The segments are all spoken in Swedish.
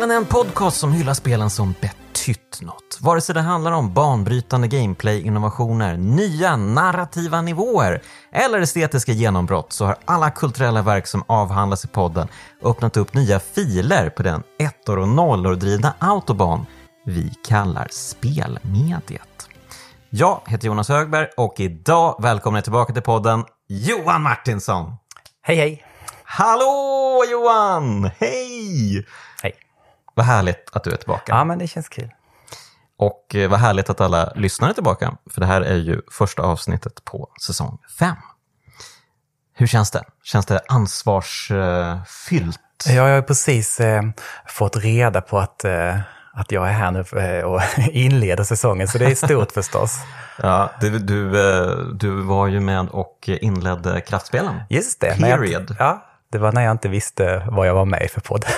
Spelen är en podcast som hyllar spelen som betytt något. Vare sig det handlar om banbrytande gameplay-innovationer, nya narrativa nivåer eller estetiska genombrott så har alla kulturella verk som avhandlas i podden öppnat upp nya filer på den ettor och nollor drivna autobahn vi kallar spelmediet. Jag heter Jonas Högberg och idag välkomnar jag tillbaka till podden Johan Martinsson. Hej hej! Hallå Johan! Hej! Vad härligt att du är tillbaka. Ja, men det känns kul. Och eh, vad härligt att alla lyssnare är tillbaka, för det här är ju första avsnittet på säsong 5. Hur känns det? Känns det ansvarsfyllt? Ja, jag har precis eh, fått reda på att, eh, att jag är här nu eh, och inleder säsongen, så det är stort förstås. Ja, du, du, eh, du var ju med och inledde Kraftspelen. Just det. Period. Jag, ja, det var när jag inte visste vad jag var med i för podd.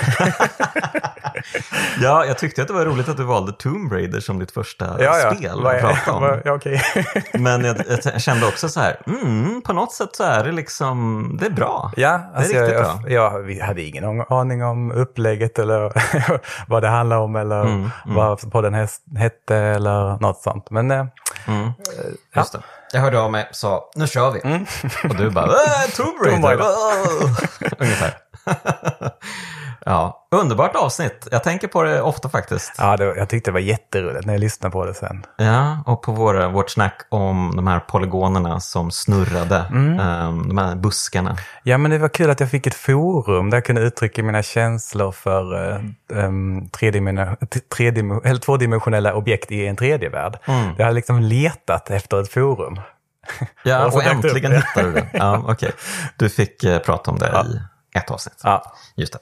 Ja, jag tyckte att det var roligt att du valde Tomb Raider som ditt första spel Vad att prata om. ja, okej. Men jag, jag kände också så här, mm, på något sätt så är det liksom, det är bra. Ja, alltså det är jag, riktigt jag, bra. jag, vi hade ingen aning om upplägget eller vad det handlar om eller Mm, vad podden hette eller något sånt. Men eh, Mm. Just det. Jag hörde av mig och sa, nu kör vi. Och du bara, äh, Tomb Raider. Ungefär. ja, underbart avsnitt. Jag tänker på det ofta faktiskt. ja, det, jag tyckte det var jätteroligt när jag lyssnade på det sen. Ja, och på våra, vårt snack om de här polygonerna som snurrade, ehm, de här buskarna. Ja, men det var kul att jag fick ett forum där jag kunde uttrycka mina känslor för uh, um, eller tvådimensionella objekt i en tredje värld. Jag hade liksom letat efter ett forum. Ja, Och och äntligen hittade du det. Ja, okej. Du fick eh, prata om det i ett avsnitt. Ja, Just det.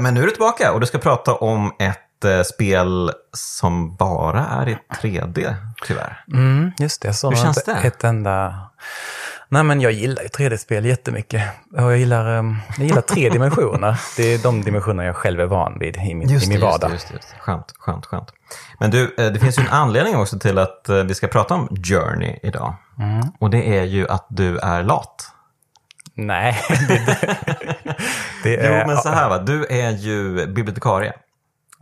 Men nu är du tillbaka och du ska prata om ett eh, spel som bara är i 3D, tyvärr. mm, just det. Såg Hur känns det? ett enda... Nej, men jag gillar ju 3D-spel jättemycket. Och jag gillar, um, jag gillar tre dimensioner. Det är de dimensioner jag själv är van vid i min, i min vardag. Just det, just det. Skönt, skönt, skönt. Men du, eh, det finns ju en anledning också till att eh, vi ska prata om Journey idag. Mm. Och det är ju att du är lat. Nej, det, det Jo, är... men så här va, du är ju bibliotekarie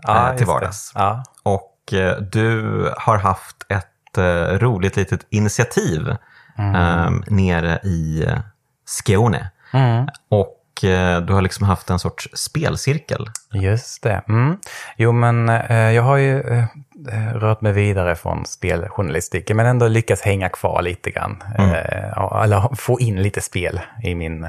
ja, eh, till vardags. Ja. Och eh, du har haft ett eh, roligt litet initiativ eh, nere i eh, Skåne. Mm. Och eh, du har liksom haft en sorts spelcirkel. Just det. Mm. Jo, men eh, jag har ju eh, eh, rört mig vidare från speljournalistiken, men ändå lyckats hänga kvar lite grann. Eh, ja, eller få in lite spel i min,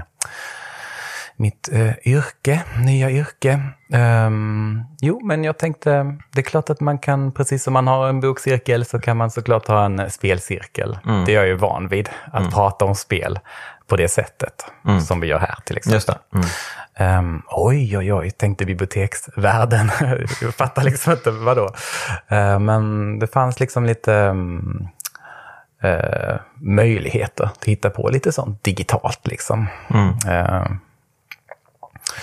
mitt eh, yrke, nya yrke. Ehm, jo, men jag tänkte, det är klart att man kan, precis som man har en bokcirkel, så kan man såklart ha en spelcirkel. Det är jag ju van vid, att prata om spel på det sättet, som vi gör här till exempel. Mm. Um, oj, oj, oj, tänkte biblioteksvärlden. jag fattar liksom inte vadå. Uh, men det fanns liksom lite um, uh, möjligheter att hitta på lite sånt digitalt. Liksom. Uh,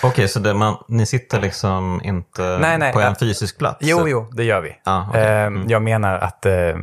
Okej, så det, man, ni sitter liksom inte Nej, nej, på en ja. fysisk plats? jo, jo, det gör vi. Ja, okej. Um, Jag menar att uh,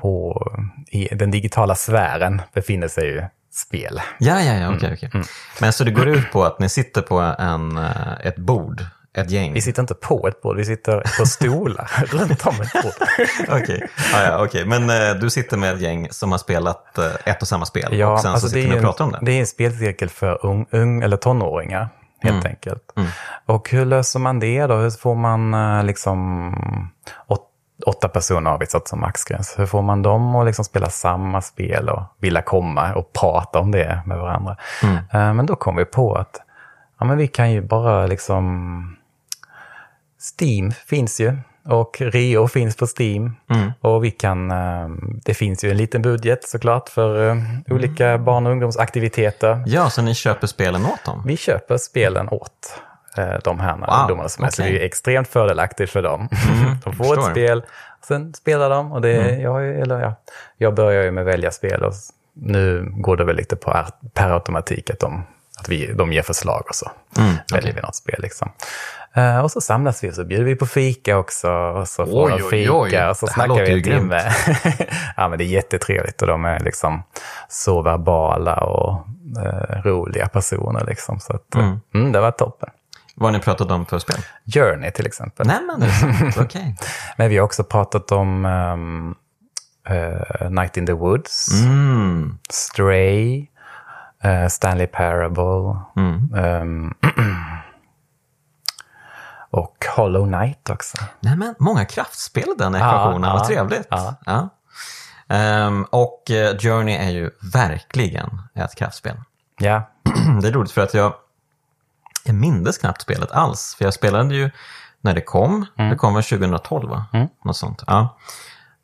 på, i den digitala sfären befinner sig ju spel. Ja, ja, ja, okej, okej. Mm. Men så det går ut på att ni sitter på en, eh, ett bord, ett gäng? Vi sitter inte på ett bord, vi sitter på stolar runt om ett bord. Okej, ja, ja, okej. men eh, du sitter med ett gäng som har spelat eh, ett och samma spel Ja, och sen alltså så sitter ni och en, pratar om det? Det är en spelcirkel för ung, ung eller tonåringar, helt enkelt. Och hur löser man det då? Hur får man eh, liksom åt, åtta personer har vi satt som maxgräns. Hur får man dem att liksom spela samma spel och vilja komma och prata om det med varandra? Eh, Men då kom vi på att ja, men vi kan ju bara liksom... Steam finns ju och Rio finns på Steam. Och vi kan, eh, det finns ju en liten budget såklart för eh, olika barn och ungdomsaktiviteter. Ja, så ni köper spelen åt dem? Vi köper spelen åt eh, de här Wow, ungdomarna som är. Så det är extremt fördelaktigt för dem. de får förstår. ett spel, sen spelar de. Och det, jag, eller, ja, jag börjar ju med välja spel och nu går det väl lite på per automatik att de, att vi, de ger förslag och så väljer vi något spel. Liksom. Eh, och så samlas vi och så bjuder vi på fika också. Och så får Oj, de oj, fika oj. och så Det snackar vi en timme. ja, men det är jättetrevligt och de är liksom så verbala och eh, roliga personer. Liksom, så att, mm. Mm, det var toppen. Vad har ni pratat om för spel? Journey till exempel. Nej, men. Okej. Men vi har också pratat om ehm, eh, Night in the Woods, Mm. Stray, eh, Stanley Parable Mm. ehm, och Hollow Knight också. Nej, men många kraftspel i den ekvationen. ja, Vad trevligt. ja. Ja. Ehm, och eh, Journey är ju verkligen ett kraftspel. Ja, det är roligt för att jag, jag mindes knappt spelet alls. För jag spelade ju när det kom. Det kom väl 2012 va? Något sånt. Ja.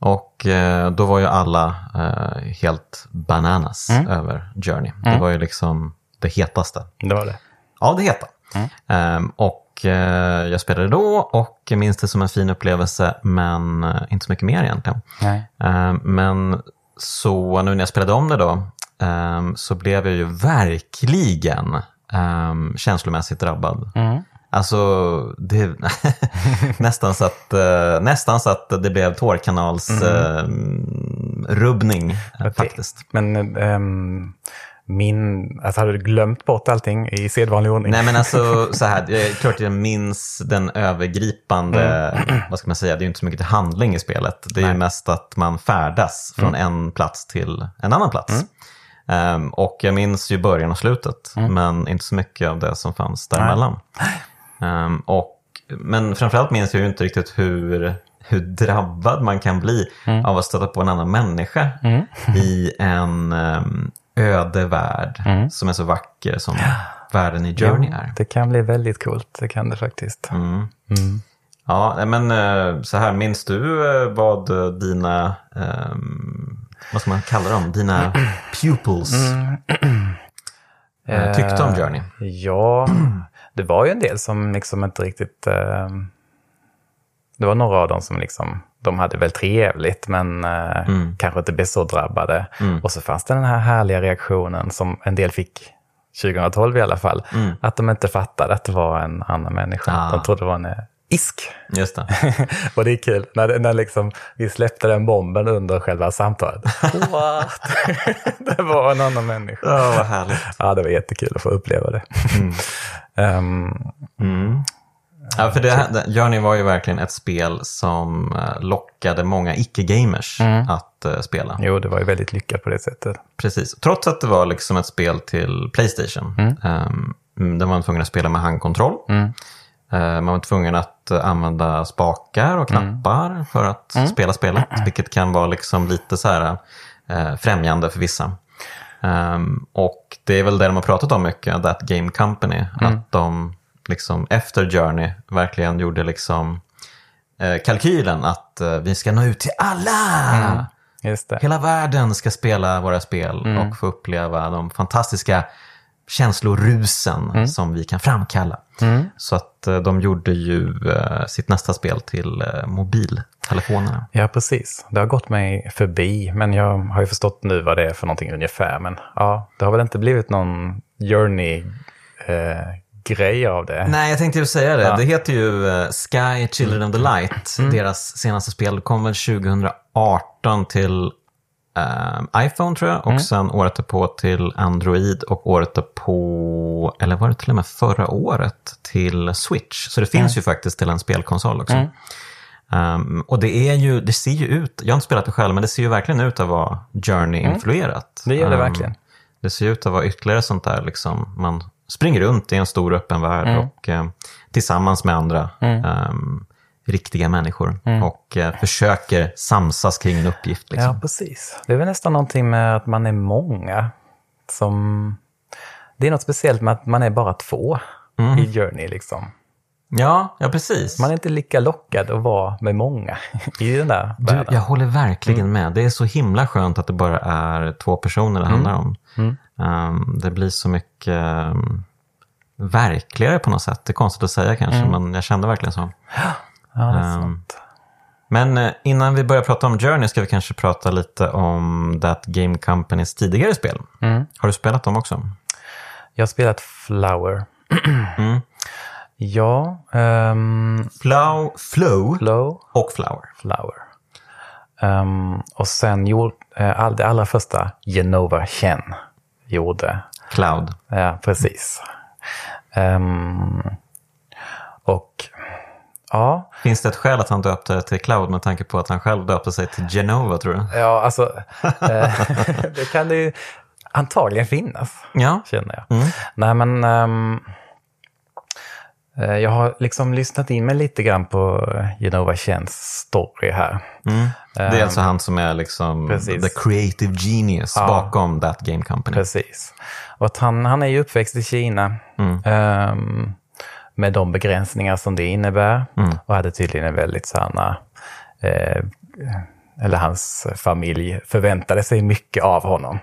Och eh, då var ju alla eh, helt bananas över Journey. Det var ju liksom det hetaste. det var det. Ja, det heta. Ehm, och eh, jag spelade då och minns det som en fin upplevelse, men inte så mycket mer egentligen. Ehm, men så nu när jag spelade om det då, ehm, så blev jag ju verkligen um, känslomässigt drabbad. Alltså, det, nästan, så att, eh, nästan så att det blev tårkanals eh, rubbning eh, Okej. faktiskt. Men ehm, min, alltså hade du glömt bort allting i sedvanlig ordning? Nej men alltså så här, det är klart jag minns den övergripande, vad ska man säga, det är ju inte så mycket till handling i spelet. Det är ju mest att man färdas från en plats till en annan plats. Ehm, och jag minns ju början och slutet, men inte så mycket av det som fanns däremellan. Um, och, men framförallt minns jag ju inte riktigt hur, hur drabbad man kan bli av att stöta på en annan människa i en um, öde värld som är så vacker som världen i Journey är. Det kan bli väldigt coolt, det kan det faktiskt. Mm. Ja, nej, men eh, så här, minns du eh, vad dina, ehm, vad ska man kalla dem, dina pupils? Eh, tyckte om Journey? Ja, det var ju en del som liksom inte riktigt... Eh, det var några av dem som liksom, de hade väl trevligt men eh, kanske inte blev så drabbade. Och så fanns det den här härliga reaktionen som en del fick 2012 i alla fall. Att de inte fattade att det var en annan människa. Ah. De trodde det var en eh, isk. Just det. och det är kul när, när liksom, vi släppte den bomben under själva samtalet. What? det var en annan människa. Ja, vad härligt. Ja, det var jättekul att få uppleva det. Ehm, Ja, för det, här- Journey var ju verkligen ett spel som eh, lockade många icke-gamers att eh, spela. jo, det var ju väldigt lyckat på det sättet. Precis, trots att det var liksom ett spel till Playstation. Um, där man var tvungen att spela med handkontroll. Eh, man var tvungen att eh, använda spakar och knappar för att spela spelet. Vilket kan vara liksom lite så här eh, främjande för vissa. Ehm, och det är väl det de har pratat om mycket, That Game Company. Att de liksom efter Journey verkligen gjorde liksom eh, kalkylen att eh, vi ska nå ut till alla. Det. Hela världen ska spela våra spel och få uppleva de fantastiska känslorusen som vi kan framkalla. Så att eh, de gjorde ju eh, sitt nästa spel till eh, mobiltelefonerna. Ja, precis. Det har gått mig förbi, men jag har ju förstått nu vad det är för någonting ungefär. Men ja, det har väl inte blivit någon journey-grej av det. Nej, jag tänkte ju säga det. Det heter ju eh, Sky Children of the Light. Deras senaste spel kom väl 2018 till eh, iPhone tror jag och sen året därpå till Android och året därpå, eller var det till och med förra året, till Switch. Så det finns ju faktiskt till en spelkonsol också. Um, och det är ju, det ser ju ut, jag har inte spelat det själv, men det ser ju verkligen ut att vara Journey-influerat. Det gör det Um, verkligen. Det ser ut att vara ytterligare sånt där, liksom, man springer runt i en stor öppen värld Mm. och eh, tillsammans med andra ehm, riktiga människor Mm. och eh, försöker samsas kring en uppgift. Liksom. Ja, precis. Det är väl nästan någonting med att man är många som... Det är något speciellt med att man är bara två i Journey. Liksom. Ja, ja, precis. Man är inte lika lockad att vara med många i den där Du, världen. jag håller verkligen med. Det är så himla skönt att det bara är två personer det handlar om. Ehm, det blir så mycket um, verkligare på något sätt. Det är konstigt att säga kanske, men jag kände verkligen så. Ja, det är Ehm, sant. Men eh, innan vi börjar prata om Journey ska vi kanske prata lite om That Game Companys tidigare spel. Har du spelat dem också? Jag har spelat Flower. Mm. Ja, um, Flow, Flow Flow, och Flower. Flower. Ehm, och sen gjorde uh, all, det allra första Genova Chen gjorde. Cloud. Ja, precis. Ehm, Och ja, Finns det ett skäl att han döpte det till Cloud med tanke på att han själv döpte sig till Genova, tror du? ja alltså, eh, det kan det ju antagligen finnas, Ja. känner jag. Nej, men eh, jag har liksom lyssnat in mig lite grann på Genova Chens story här. Det är alltså han som är liksom precis. the creative genius bakom That Game Company. Precis. Och att han, han är ju uppväxt i Kina ehm, med de begränsningar som det innebär. Och hade tydligen en väldigt sådana, eh, eller hans familj förväntade sig mycket av honom.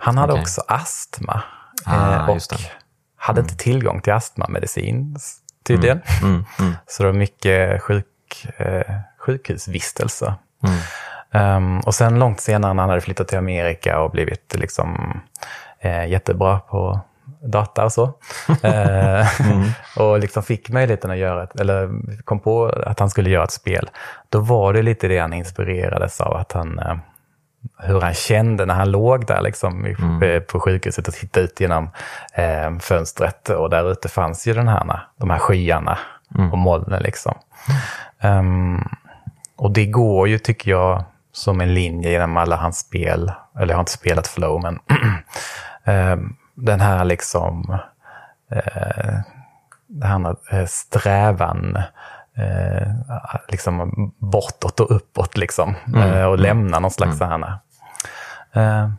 Han hade okej. också astma. Ah, eh, och hade inte tillgång till astmamedicin tydligen. Så det var mycket sjuk, eh, sjukhusvistelser. Ehm, och sen långt senare när han hade flyttat till Amerika och blivit liksom, eh, jättebra på data och så. Eh, och liksom fick möjligheten att göra ett, eller kom på att han skulle göra ett spel. Då var det lite det han inspirerades av, att han, eh, hur han kände när han låg där liksom, i- eh, på sjukhuset och tittade ut genom eh, fönstret. Och där ute fanns ju den här, de här skyarna och molnen. Liksom. Ehm, och det går ju, tycker jag, som en linje genom alla hans spel. Eller jag har inte spelat Flow, men ehm, den här liksom eh, den här eh, strävan eh, liksom bortåt och uppåt liksom. Eh, och lämna någon slags mm. här, eh,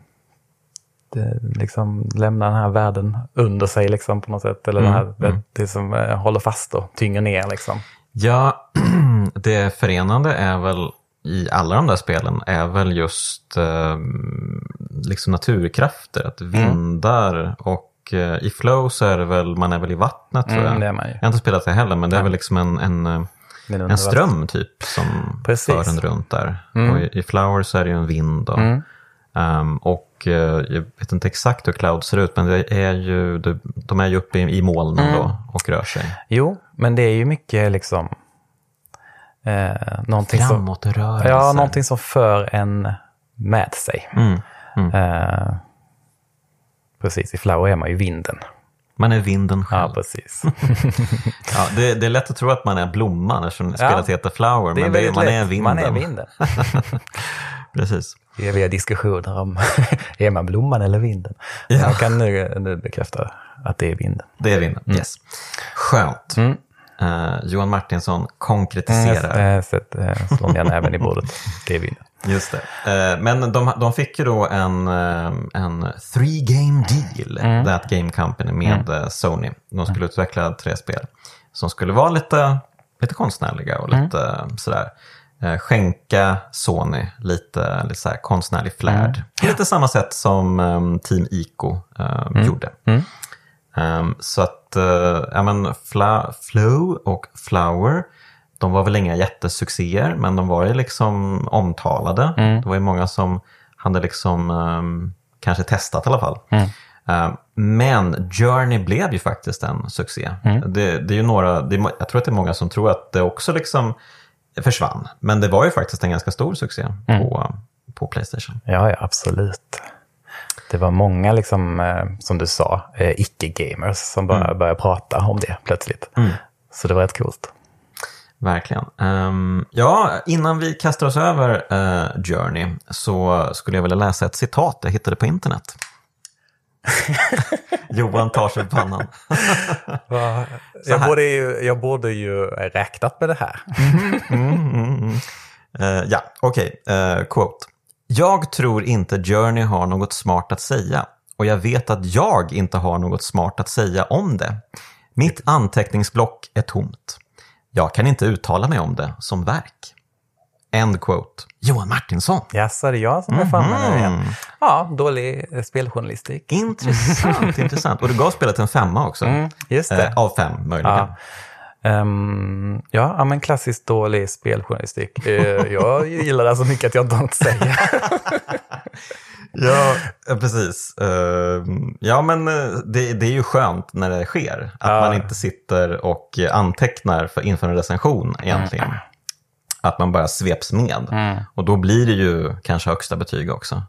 liksom lämna den här världen under sig liksom på något sätt. Eller det, här, det, det som eh, håller fast och tynger ner liksom. Ja, det förenande är väl i alla de där spelen är väl just eh, liksom naturkrafter, att vindar och eh, i flow så är det väl, man är väl i vattnet tror jag. Mm, det är man ju. Jag har inte spelat det heller, men det är väl liksom en, en, eh, en ström typ som Precis. Mm. för en runt där. Och i, i flower så är det ju en vind. Då. Ehm, och eh, jag vet inte exakt hur cloud ser ut, men det är ju, det, de är ju uppe i, i molnen Mm. då och rör sig. Jo, men det är ju mycket liksom eh, någonting som, Framåtrörelse. ja, någonting som för en med sig. Mm, mm. Eh, precis, i Flower är man ju vinden. Man är vinden själv. Ja, precis. Ja, det, det är lätt att tro att man är blomman eftersom spelet heter Flower, men det, man är vinden. Man är vinden. Precis. Vi har diskussioner om, är man blomman eller vinden? Jag kan nu, nu bekräfta att det är vinden. Det är vinden, yes. Skönt. Eh, Johan Martinsson konkretiserar. Jag sett eh, slå ner näven i bordet. Det är vinden. Just det. Eh, men de, de fick ju då en, eh, en three game deal, That Game Company, med eh, Sony. De skulle utveckla tre spel som skulle vara lite, lite konstnärliga och lite eh, sådär. Eh, skänka Sony lite, lite såhär konstnärlig flärd. På lite samma sätt som eh, Team Ico eh, gjorde. Um, så att, uh, ja men Fla- Flow och Flower, de var väl inga jättesuccéer, men de var ju liksom omtalade. Det var ju många som hade liksom um, kanske testat i alla fall. Um, men Journey blev ju faktiskt en succé. Det, det är ju några, det jag tror att det är många som tror att det också liksom försvann. Men det var ju faktiskt en ganska stor succé på, på Playstation. Ja, ja, absolut. Det var många, liksom, eh, som du sa, eh, icke-gamers som bara började prata om det plötsligt. Så det var rätt coolt. Verkligen. Ehm, ja, innan vi kastar oss över eh, Journey så skulle jag vilja läsa ett citat jag hittade på internet. Johan tar sig pannan. Jag borde, ju, jag borde ju räknat med det här. Eh, ja, okej. Eh, quote. Jag tror inte Journey har något smart att säga och jag vet att jag inte har något smart att säga om det. Mitt anteckningsblock är tomt. Jag kan inte uttala mig om det som verk. End quote. Johan Martinsson. Jaså, det är jag som är framme nu igen. Ja, dålig eh, speljournalistik. Intressant, intressant. Och du gav spelet en femma också. just det. Eh, av fem möjligen. Ja. Ehm, ja, ja, men klassiskt dålig speljournalistik. Eh, jag gillar det så mycket att jag inte har något att säga. Ja, eh, precis. Eh, ja, men eh, det, det är ju skönt när det sker. Att Ja. man inte sitter och antecknar för, inför en recension egentligen. Att man bara sveps med. Och då blir det ju kanske högsta betyg också.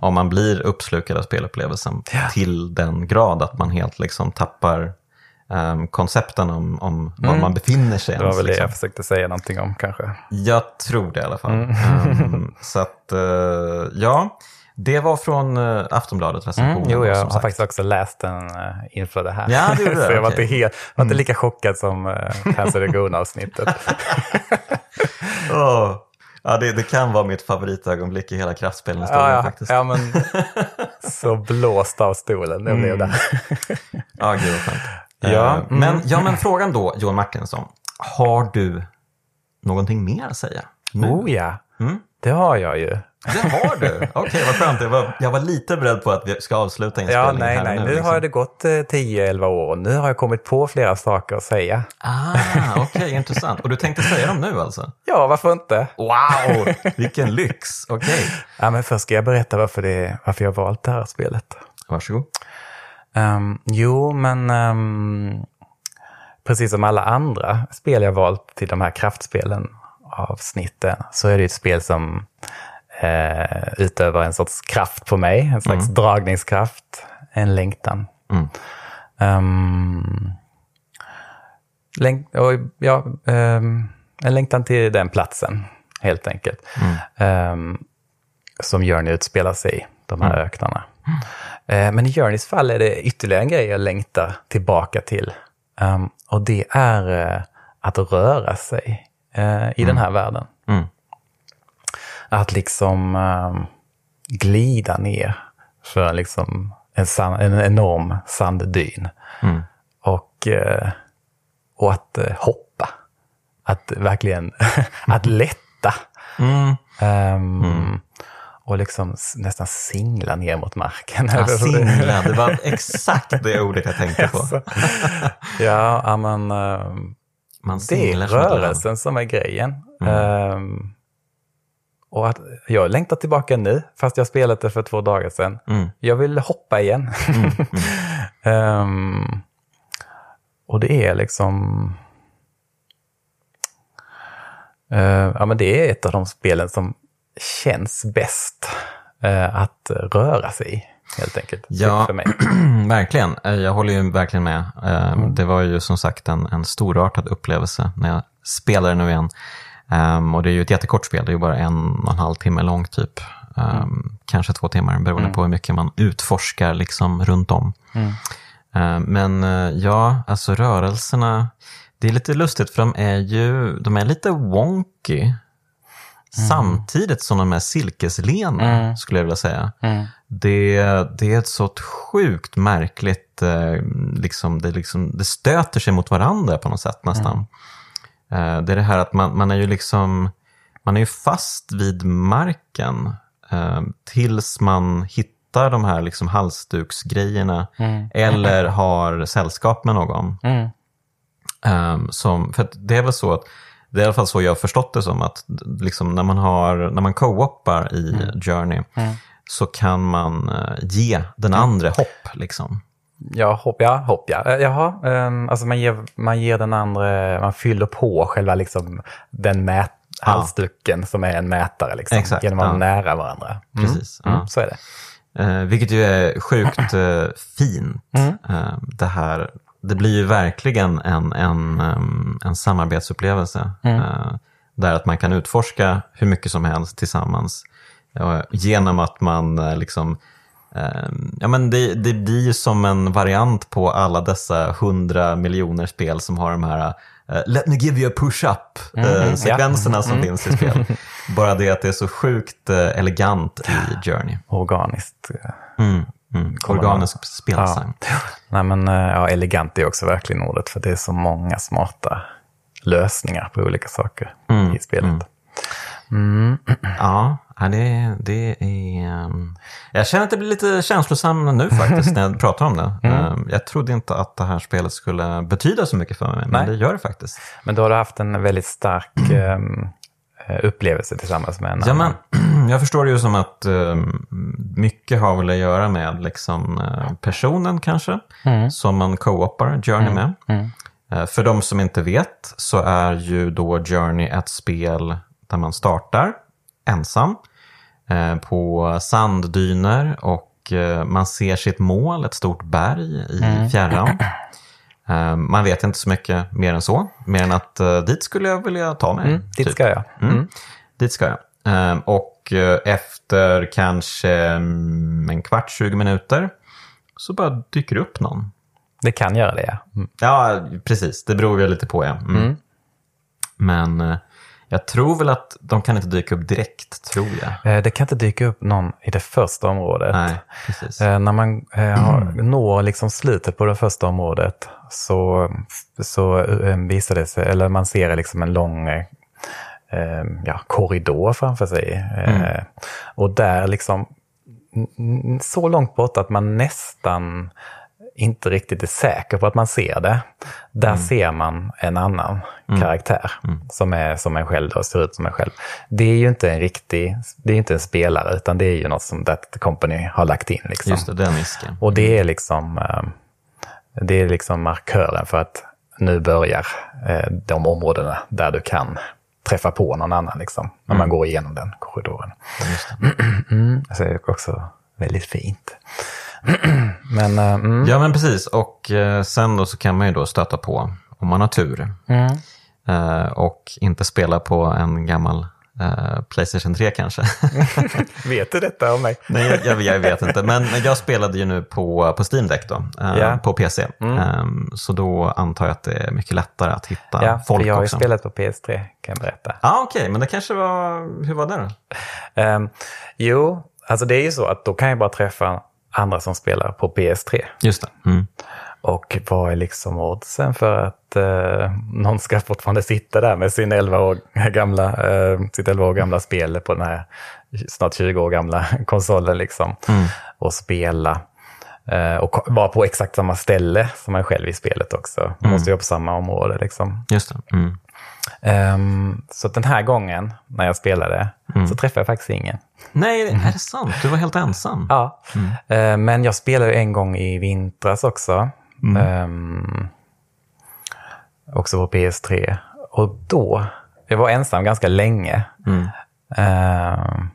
Om man blir uppslukad av spelupplevelsen till den grad att man helt liksom tappar um, koncepten om, om var mm. man befinner sig. Det var väl det liksom. jag försökte säga någonting om kanske. Jag tror det i alla fall. Mm. Um, så att, uh, ja. Det var från uh, Aftonbladet recensionen. Mm, jo, jag har sagt. faktiskt också läst den uh, inför det här. Ja, det gjorde Så jag var, okay. inte, helt, var inte mm. lika chockad som uh, Cancer Laguna-avsnittet. oh. Ja, det, det, kan vara mitt favoritögonblick i hela kraftspelhistorien ja, ja. faktiskt. Ja, men så blåst av stolen det mm. blev det. ja, gud vad skönt. Ja, mm. men, ja, men frågan då, Johan Martinsson. Har du någonting mer att säga? Nu? Oh ja, mm? det har jag ju. Det har du? Okej, okay, vad skönt. Jag var, jag var lite beredd på att vi ska avsluta inspelningen. Ja, nej, nej. Nu, nu liksom. har det gått 10-11 eh, år och nu har jag kommit på flera saker att säga. Ah, okej, okay, intressant. Och du tänkte säga dem nu alltså? Ja, varför inte? Wow, vilken lyx. Okej. Okay. Ja, men först ska jag berätta varför, det, varför jag valt det här spelet. Varsågod. Um, jo, men um, precis som alla andra spel jag valt till de här kraftspelen avsnitten så är det ett spel som eh, utövar en sorts kraft på mig, en slags mm. dragningskraft, en längtan. Mm. Um, länk, och, ja, um, en längtan till den platsen, helt enkelt. Mm. Um, som Journey utspelar sig i, de här mm. öknarna. Uh, men i Journeys fall är det ytterligare en grej jag längtar tillbaka till. Um, och det är uh, att röra sig uh, i den här världen. Mm att liksom um, glida ner för liksom en, sand, en enorm sanddyn. Mm. Och, och att hoppa. Att verkligen, att lätta. Mm. Um, mm. Och liksom nästan singla ner mot marken. Ja, singla, det var exakt det ordet jag tänkte på. Alltså. ja, men uh, Man det är rörelsen som är grejen. Um, och att jag längtar tillbaka nu, fast jag spelat det för två dagar sedan. Mm. Jag vill hoppa igen. Mm. Mm. um, och det är liksom... Uh, ja, men det är ett av de spelen som känns bäst uh, att röra sig i, helt enkelt. Ja, för mig. verkligen. Eh, jag håller ju verkligen med. Uh, mm. Det var ju som sagt en, en storartad upplevelse när jag spelade nu igen. Um, och det är ju ett jättekort spel, det är ju bara en och en halv timme långt typ. Um, mm. Kanske två timmar beroende mm. på hur mycket man utforskar liksom runt om. Mm. Uh, men ja, alltså rörelserna, det är lite lustigt för de är ju de är lite wonky. Mm. Samtidigt som de är silkeslena, mm. skulle jag vilja säga. Mm. Det, det är ett så sjukt märkligt, eh, liksom, det, liksom, det stöter sig mot varandra på något sätt nästan. Mm. Eh, det är det här att man, man är ju liksom man är ju fast vid marken eh, tills man hittar de här liksom halsduksgrejerna mm. eller har sällskap med någon. Mm. Um, som, för det är väl så att det är i alla fall så jag har förstått det som att liksom när man, har, när man co-opar i mm. Journey mm. så kan man uh, ge den mm. andra hopp. Liksom. Ja, hopp, ja, hopp, ja. Eh, jaha, um, alltså man ger, man ger den andra, man fyller på själva liksom den mät, ja. halsduken som är en mätare liksom, Exakt, genom att ja. nära varandra. Mm. Precis. Mm, ja. Så är det. Uh, vilket ju är sjukt uh, fint. Mm. Uh, det här, det blir ju verkligen en, en, en samarbetsupplevelse. Mm. där att man kan utforska hur mycket som helst tillsammans. genom att man liksom Ehm, ja, men det, det blir ju som en variant på alla dessa hundra miljoner spel som har de här uh, Let me give you a push-up mm, uh, sekvenserna ja. som mm. finns i spel. Bara det att det är så sjukt elegant i Journey. Organiskt. Mm, mm. Organisk speldesign. Ja. Nej, men, ja, elegant är också verkligen ordet för det är så många smarta lösningar på olika saker mm, i spelet. Mm. Mm. Ja, det, det är... Um... Jag känner att det blir lite känslosam nu faktiskt när jag pratar om det. Mm. Um, jag trodde inte att det här spelet skulle betyda så mycket för mig, men Nej. det gör det faktiskt. Men då har du haft en väldigt stark um, upplevelse tillsammans med en ja, annan. Men, jag förstår det ju som att um, mycket har väl att göra med liksom, uh, personen kanske, mm. som man co-opar Journey mm. med. Mm. Uh, för de som inte vet så är ju då Journey ett spel där man startar ensam eh, på sanddyner och eh, man ser sitt mål, ett stort berg i mm. fjärran. Eh, man vet inte så mycket mer än så, mer än att eh, dit skulle jag vilja ta mig. Mm, dit typ. ska jag. Mm. Dit ska jag. Eh, och efter kanske mm, en kvart, 20 minuter, så bara dyker upp någon. Det kan göra det, ja. Mm. Ja, precis. Det beror ju lite på, ja. Mm. Mm. Men jag tror väl att de kan inte dyka upp direkt, tror jag. Eh, Det kan inte dyka upp någon i det första området. Nej, precis. Eh, när man eh, har, når liksom slutet på det första området så, så visar det sig, eller man ser liksom en lång ja, korridor framför sig. Eh, Och där liksom, så långt bort att man nästan inte riktigt är säker på att man ser det. Där ser man en annan karaktär som är som en själv och ser ut som en själv. Det är ju inte en riktig, det är inte en spelare utan det är ju något som That Company har lagt in. Liksom. Just det, den risken. Och det är liksom eh, det är liksom markören för att nu börjar eh, de områdena där du kan träffa på någon annan liksom, när man går igenom den korridoren. Just det. Mm. Så det är också väldigt fint. Men eh, mm, Ja, men precis. Och eh, sen då så kan man ju då stöta på, om man har tur, mm. eh, och inte spela på en gammal Playstation 3 kanske. vet du detta om mig? Nej, jag, jag, vet inte. Men jag spelade ju nu på, på Steam Deck då, Ja. på PC. Ehm, så då antar jag att det är mycket lättare att hitta Ja, för folk jag har ju också. spelat på PS3 kan jag berätta. Ja, ah, okej, men det kanske var... Hur var det då? Ehm, jo, alltså det är ju så att då kan jag bara träffa andra som spelar på PS3. Just det. Mm. Och vad är liksom oddsen för att eh, någon ska fortfarande sitta där med sin 11 år gamla, eh, sitt 11 år gamla spel på den här snart 20 år gamla konsolen liksom. Och spela. Eh, och vara på exakt samma ställe som man själv i spelet också. Man måste ju vara på samma område liksom. Just det. Mm. Ehm, så den här gången när jag spelade så träffade jag faktiskt ingen. Nej, är det sant? Du var helt ensam? Ja, Eh, men jag spelade en gång i vintras också. Ehm, också på PS3. Och då, jag var ensam ganska länge. Ehm,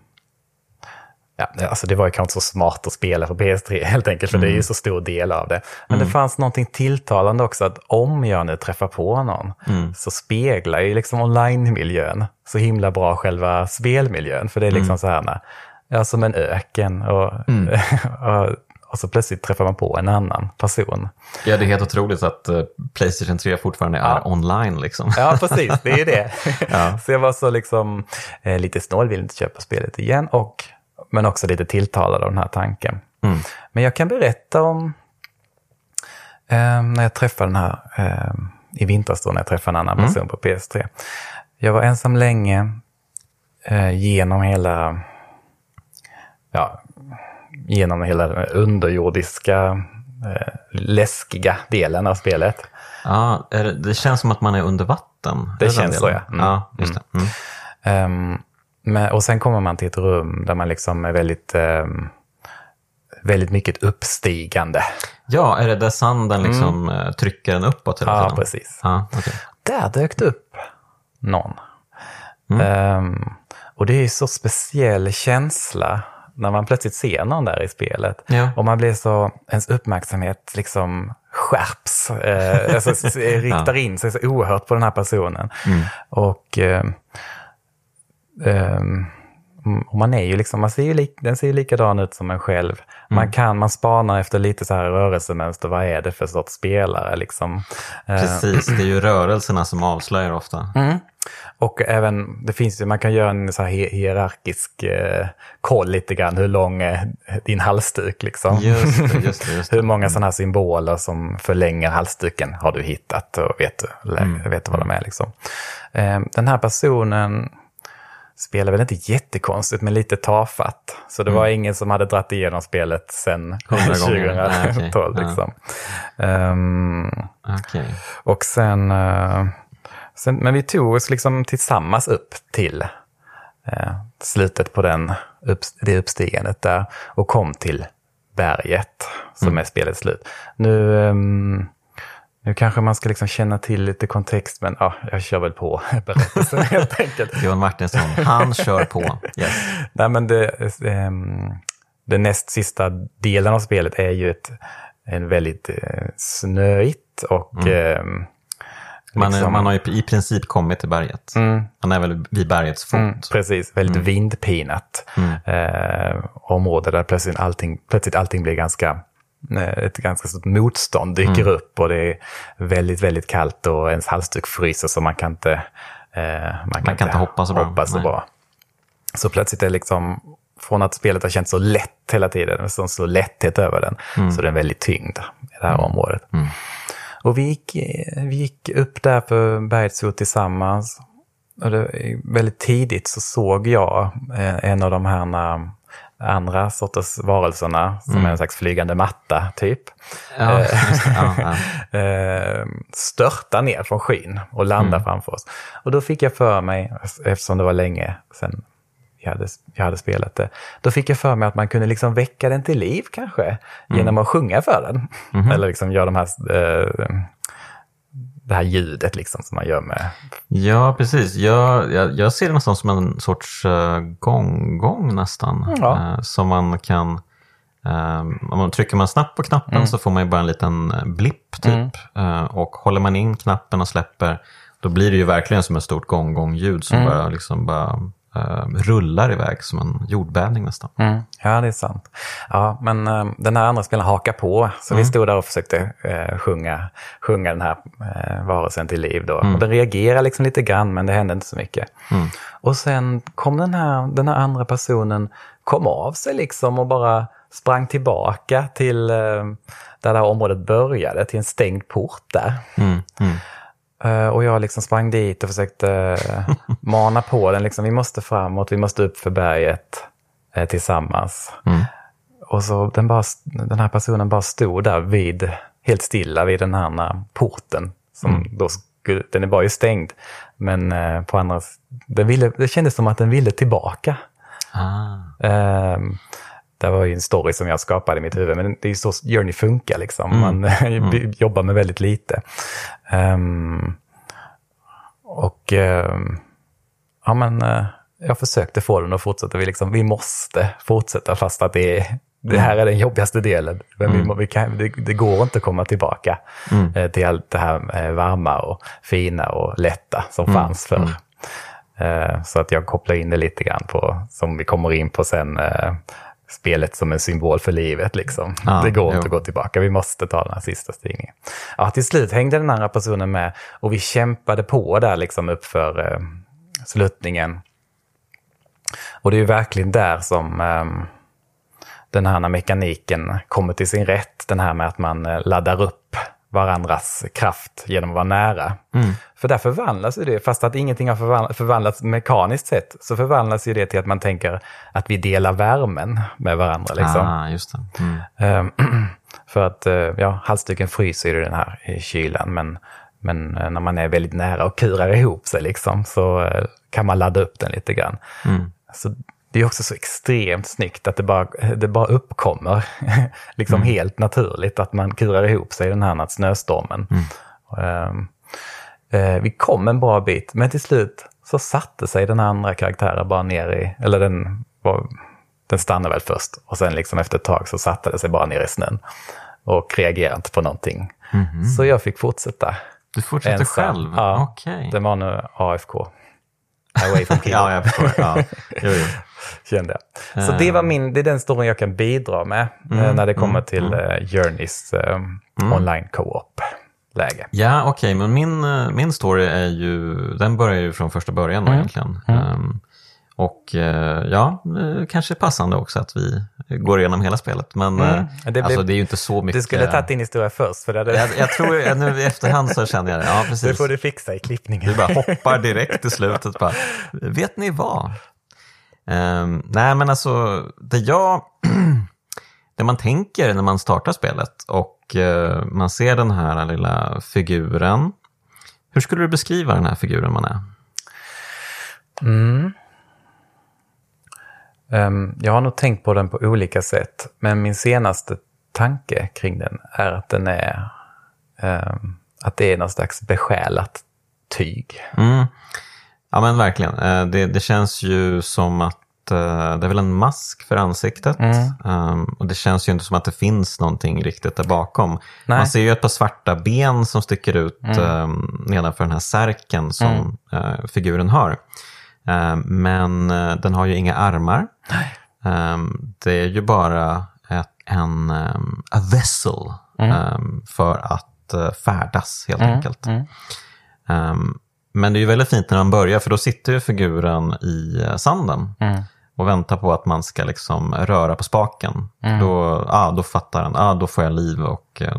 ja, alltså det var ju kanske inte så smart att spela på PS3 helt enkelt, för det är ju så stor del av det. Men det fanns någonting tilltalande också, att om jag nu träffar på någon så speglar ju liksom online-miljön så himla bra själva spelmiljön. För det är liksom så här, ja, som en öken och, och, och så plötsligt träffar man på en annan person. Ja, det är helt otroligt att eh, Playstation 3 fortfarande är online. Liksom. Ja, precis. Det är ju det. Så jag var så liksom eh, lite snål, ville inte köpa spelet igen, och, men också lite tilltalad av den här tanken. Men jag kan berätta om eh, när jag träffade den här, eh, i vintras då, när jag träffade en annan person på PS3. Jag var ensam länge eh, genom hela, ja, genom hela den underjordiska, eh, läskiga delen av spelet. Ja, det, det känns som att man är under vatten. Det känns så, ja. Mm. Ja, just. Mm. Ehm, men, och sen kommer man till ett rum där man liksom är väldigt, ehm, väldigt mycket uppstigande. Ja, är det där sanden liksom eh, trycker den uppåt hela Mm. Ja, tiden? precis. Ja, okej. Där dök det upp någon. Mm. Ehm, och det är ju så speciell känsla när man plötsligt ser någon där i spelet. Ja. Och man blir så, ens uppmärksamhet liksom skärps, eh, alltså, riktar in sig så oerhört på den här personen. Mm. Och ehm, ehm, och man är ju liksom, man ser ju lik, den ser ju likadan ut som en själv. Man Mm. kan, man spanar efter lite så här rörelsemönster, vad är det för sorts spelare liksom. Eh, Precis, det är ju rörelserna som avslöjar ofta. Mm. Och även, det finns ju, man kan göra en så här hier- hierarkisk eh, koll lite grann, hur lång är din halsduk liksom. Just det, just det. Just det. Hur många sådana här symboler som förlänger halsduken har du hittat och vet, du- eller vet du vad de är liksom. Eh, den här personen spelar väl inte jättekonstigt, men lite tafatt. Så det var ingen som hade dratt igenom spelet sedan 100 gånger. Nej, 2012. okej. Ja. Liksom. Ehm, Okej. och sen, eh, sen, men vi tog oss liksom tillsammans upp till eh, slutet på den, upp, det uppstigandet där och kom till berget som är spelets slut. Nu, ehm, nu kanske man ska liksom känna till lite kontext, men ja, jag kör väl på berättelsen helt enkelt. Johan Martinsson, han kör på. Yes. Nej, men det, ehm, den näst sista delen av spelet är ju ett en väldigt eh, snöigt och eh, Man, är, liksom- man har ju i princip kommit till berget. Man är väl vid bergets fot. Mm, precis, väldigt vindpinat eh, område där plötsligt allting, plötsligt allting blir ganska eh, ett ganska stort motstånd dyker upp och det är väldigt, väldigt kallt och ens halsduk fryser så man kan inte, eh, man kan kan inte hoppa så bra. hoppa så Nej. bra. Så plötsligt är det liksom, från att spelet har känts så lätt hela tiden, så, så lätthet över den, Mm. så är den väldigt tyngd i det här området. Och vi gick, eh, vi gick upp där för bergets fot tillsammans. Och det, väldigt tidigt så såg jag eh, en av de här andra sorters varelserna, som är en slags flygande matta typ, Ja, det. Ja, ja. eh, störta ner från skyn och landa framför oss. Och då fick jag för mig, eftersom det var länge sedan jag hade, jag hade spelat det, då fick jag för mig att man kunde liksom väcka den till liv kanske, genom att sjunga för den. Eller liksom göra de här, eh, det här ljudet liksom som man gör med... ja precis. Jag, jag, jag ser det nästan som en sorts uh, gång-gång nästan. Ja. Eh, som man kan... eh, om man trycker man snabbt på knappen så får man ju bara en liten eh, blipp typ. Eh, och håller man in knappen och släpper då blir det ju verkligen som ett stort gång-gång-ljud som bara, liksom bara eh, rullar iväg som en jordbävning nästan. Ja, det är sant. Ja, men eh, den här andra spelaren hakar på, så vi stod där och försökte eh, sjunga, sjunga den här eh, varelsen till liv. Då. Och den reagerade liksom lite grann, men det hände inte så mycket. Och sen kom den här, den här andra personen, kom av sig liksom och bara sprang tillbaka till eh, där det här området började, till en stängd port där. Mm, mm. Eh, och jag liksom sprang dit och försökte eh, mana på den. Liksom, vi måste framåt, vi måste upp för berget eh, tillsammans. Mm. Och så den, bara, den här personen bara stod där vid, helt stilla vid den här porten. Som Mm. då skulle, den var ju stängd, men på andra, den ville, det kändes som att den ville tillbaka. Ah. Ehm, det var ju en story som jag skapade i mitt huvud, men det är ju så Journey funkar. Liksom. Man jobbar med väldigt lite. Ehm, och ehm, ja, men, eh, jag försökte få den att fortsätta. Vi, liksom, vi måste fortsätta fast att det, är, det här är den jobbigaste delen. Men vi, må- vi kan, det, det går inte att komma tillbaka eh, till allt det här eh, varma och fina och lätta som fanns förr. Eh, Så att jag kopplar in det lite grann på, som vi kommer in på sen, spelet som en symbol för livet. Liksom. Ja, det går jo. inte att gå tillbaka, vi måste ta den här sista stigningen. Ja, till slut hängde den andra personen med och vi kämpade på där liksom uppför eh, sluttningen. Och det är ju verkligen där som ehm, den här mekaniken kommer till sin rätt. Den här med att man eh, laddar upp varandras kraft genom att vara nära. För där förvandlas ju det, fast att ingenting har förvandlats, mekaniskt sett, så förvandlas ju det till att man tänker att vi delar värmen med varandra. Liksom. Ah, just. Mm. Ehm, för att eh, ja, halsduken fryser ju den här i kylan, men, men eh, när man är väldigt nära och kurar ihop sig liksom, så eh, kan man ladda upp den lite grann. Så det är också så extremt snyggt att det bara, det bara uppkommer liksom helt naturligt att man kurar ihop sig i den här snöstormen. Ehm, eh, vi kom en bra bit, men till slut så satte sig den andra karaktären bara ner i, eller den, var, den stannade väl först och sen liksom efter ett tag så satte det sig bara ner i snön och reagerade inte på någonting. Så jag fick fortsätta. Du fortsätter ensam. själv? Ja, Okej. det var nu AFK. Away from keyboard, Ja, jag förstår. Ja. Jo, jo. Kände jag. Så det, var min, det är den storyn jag kan bidra med eh, när det kommer till eh, Journeys eh, online co-op-läge. Ja, okej, men min, eh, min story är ju, den börjar ju från första början då egentligen. Ehm, och ja, kanske passande också att vi går igenom hela spelet. Men eh, Det blev- alltså, det är ju inte så mycket. Du skulle tagit din historia först, för det, hade, jag, jag tror, nu i efterhand så känner jag det. Ja, det precis. får du fixa i klippningen. Du bara hoppar direkt i slutet. Bara, vet ni vad? Ehm, nej, men alltså det jag... det man tänker när man startar spelet och eh, man ser den här lilla figuren. Hur skulle du beskriva den här figuren man är? Ehm, jag har nog tänkt på den på olika sätt, men min senaste tanke kring den är att den är ehm, att det är någon slags besjälat tyg. Mm. Ja men verkligen. Eh, Det, det känns ju som att det är väl en mask för ansiktet. Um, och det känns ju inte som att det finns någonting riktigt där bakom. Nej. Man ser ju ett par svarta ben som sticker ut um, nedanför den här särken som uh, figuren har. Um, men uh, den har ju inga armar. Um, det är ju bara ett, en um, a vessel um, för att uh, färdas helt enkelt. Um, men det är ju väldigt fint när man börjar för då sitter ju figuren i uh, sanden och väntar på att man ska liksom röra på spaken. Då, ah, då fattar den, ah, då får jag liv och uh,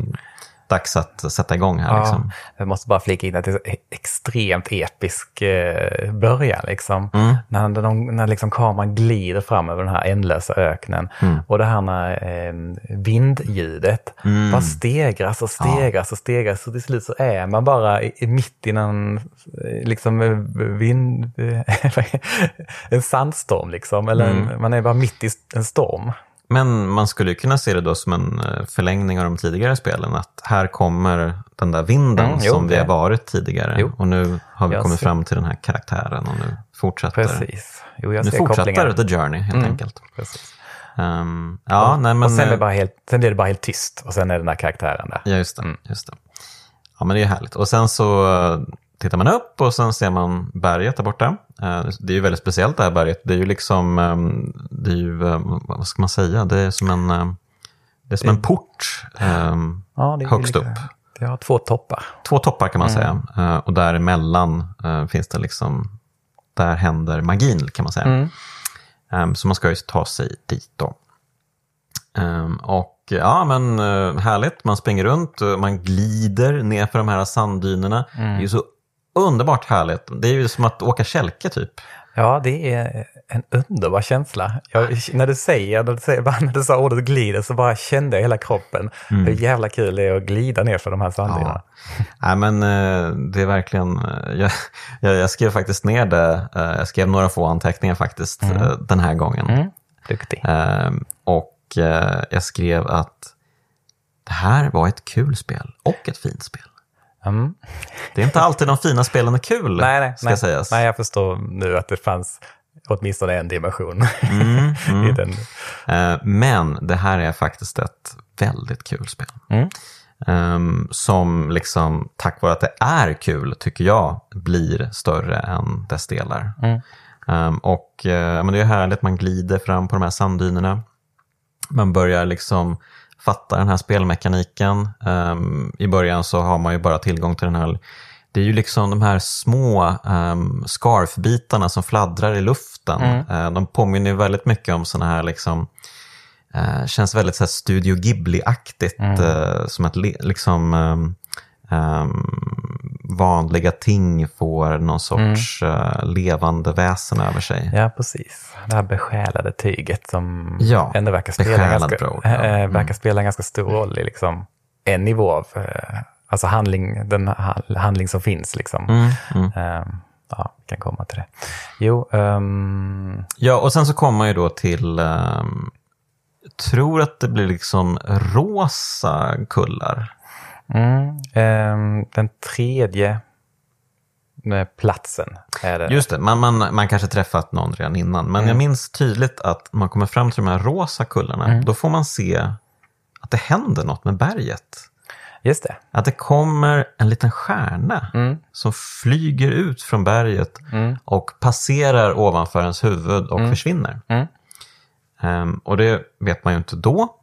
dags att sätta igång här. Ja, Liksom. Jag måste bara flika in att det är en extremt episk eh, början. Liksom. Mm. När, de, när liksom kameran glider fram över den här ändlösa öknen. Mm. Och det här när, eh, vindljudet bara stegras och stegras och stegras. Så till slut så är man bara i, i mitt i en eh, liksom, eh, vind, en sandstorm. Liksom. Eller Mm. en, man är bara mitt i en storm. Men man skulle ju kunna se det då som en eh, förlängning av de tidigare spelen. Att här kommer den där vinden Mm, jo, som vi har varit tidigare. Jo. Och nu har vi Jag kommit ser- fram till den här karaktären och nu fortsätter, Precis. Jo, jag nu fortsätter the journey helt enkelt. Precis. Ehm, ja, nej men... och sen, är eh, det bara helt, sen blir det bara helt tyst och sen är den här karaktären där. Ja, just det. Mm. Just det. Ja, men det är härligt. Och sen så tittar man upp och sen ser man berget där borta. Eh, Det är ju väldigt speciellt det här berget. Det är ju liksom, eh, det är ju, eh, vad ska man säga, det är som en, eh, det är som en port Ja, högst upp. Det har två toppar. Två toppar kan man Mm. säga. Eh, Och däremellan eh, finns det liksom, där händer magin kan man säga. Mm. Så man ska ju ta sig dit då. Ehm, Och ja, men härligt. Man springer runt, man glider ner för de här sanddynerna. Mm. Det är ju så underbart härligt. Det är ju som att åka kälke typ. Ja, det är en underbar känsla. Jag, när, du säger, när, du säger, när du sa ordet glider så bara kände jag hela kroppen hur jävla kul det är att glida ner för de här sanddynerna. Nej, men eh, det är verkligen... eh, Jag, jag, jag skrev faktiskt ner det. eh, Jag skrev några få anteckningar faktiskt eh, den här gången. Mm. Duktig. Ehm, Och jag skrev att det här var ett kul spel och ett fint spel. Mm. Det är inte alltid de fina spelen är kul, Nej, nej, ska nej. sägas. nej, jag förstår nu att det fanns åtminstone en dimension Mm, i den. Eh, Men det här är faktiskt ett väldigt kul spel. Mm. Ehm, som liksom, tack vare att det är kul, tycker jag, blir större än dess delar. Mm. Ehm, och eh, men det är härligt, man glider fram på de här sanddynerna. Man börjar liksom fatta den här spelmekaniken. Ehm, I början så har man ju bara tillgång till den här det är ju liksom de här små um, scarfbitarna som fladdrar i luften. Eh, de påminner ju väldigt mycket om sådana här liksom, eh, känns väldigt så här Studio Ghibli-aktigt. eh, som att li- liksom ehm, ehm, vanliga ting får någon sorts eh, levande väsen över sig. Ja, precis. Det här besjälade tyget som Ja, ändå verkar spela, ganska, bra ord, ja. Mm. verkar spela en ganska stor roll i liksom en nivå av eh, alltså handling, den ha- handling som finns. Liksom. Mm, mm. Eh, ja, vi kan komma till det. Jo, ehm, Ja, och sen så kommer man ju då till, ehm, tror att det blir liksom rosa kullar. Mm, ehm, den tredje med platsen är det. Just det, man, man, man kanske träffat någon redan innan. Men jag minns tydligt att man kommer fram till de här rosa kullarna. Då får man se att det händer något med berget. Just det. Att det kommer en liten stjärna som flyger ut från berget och passerar ovanför ens huvud och försvinner. Mm. Ehm, och det vet man ju inte då.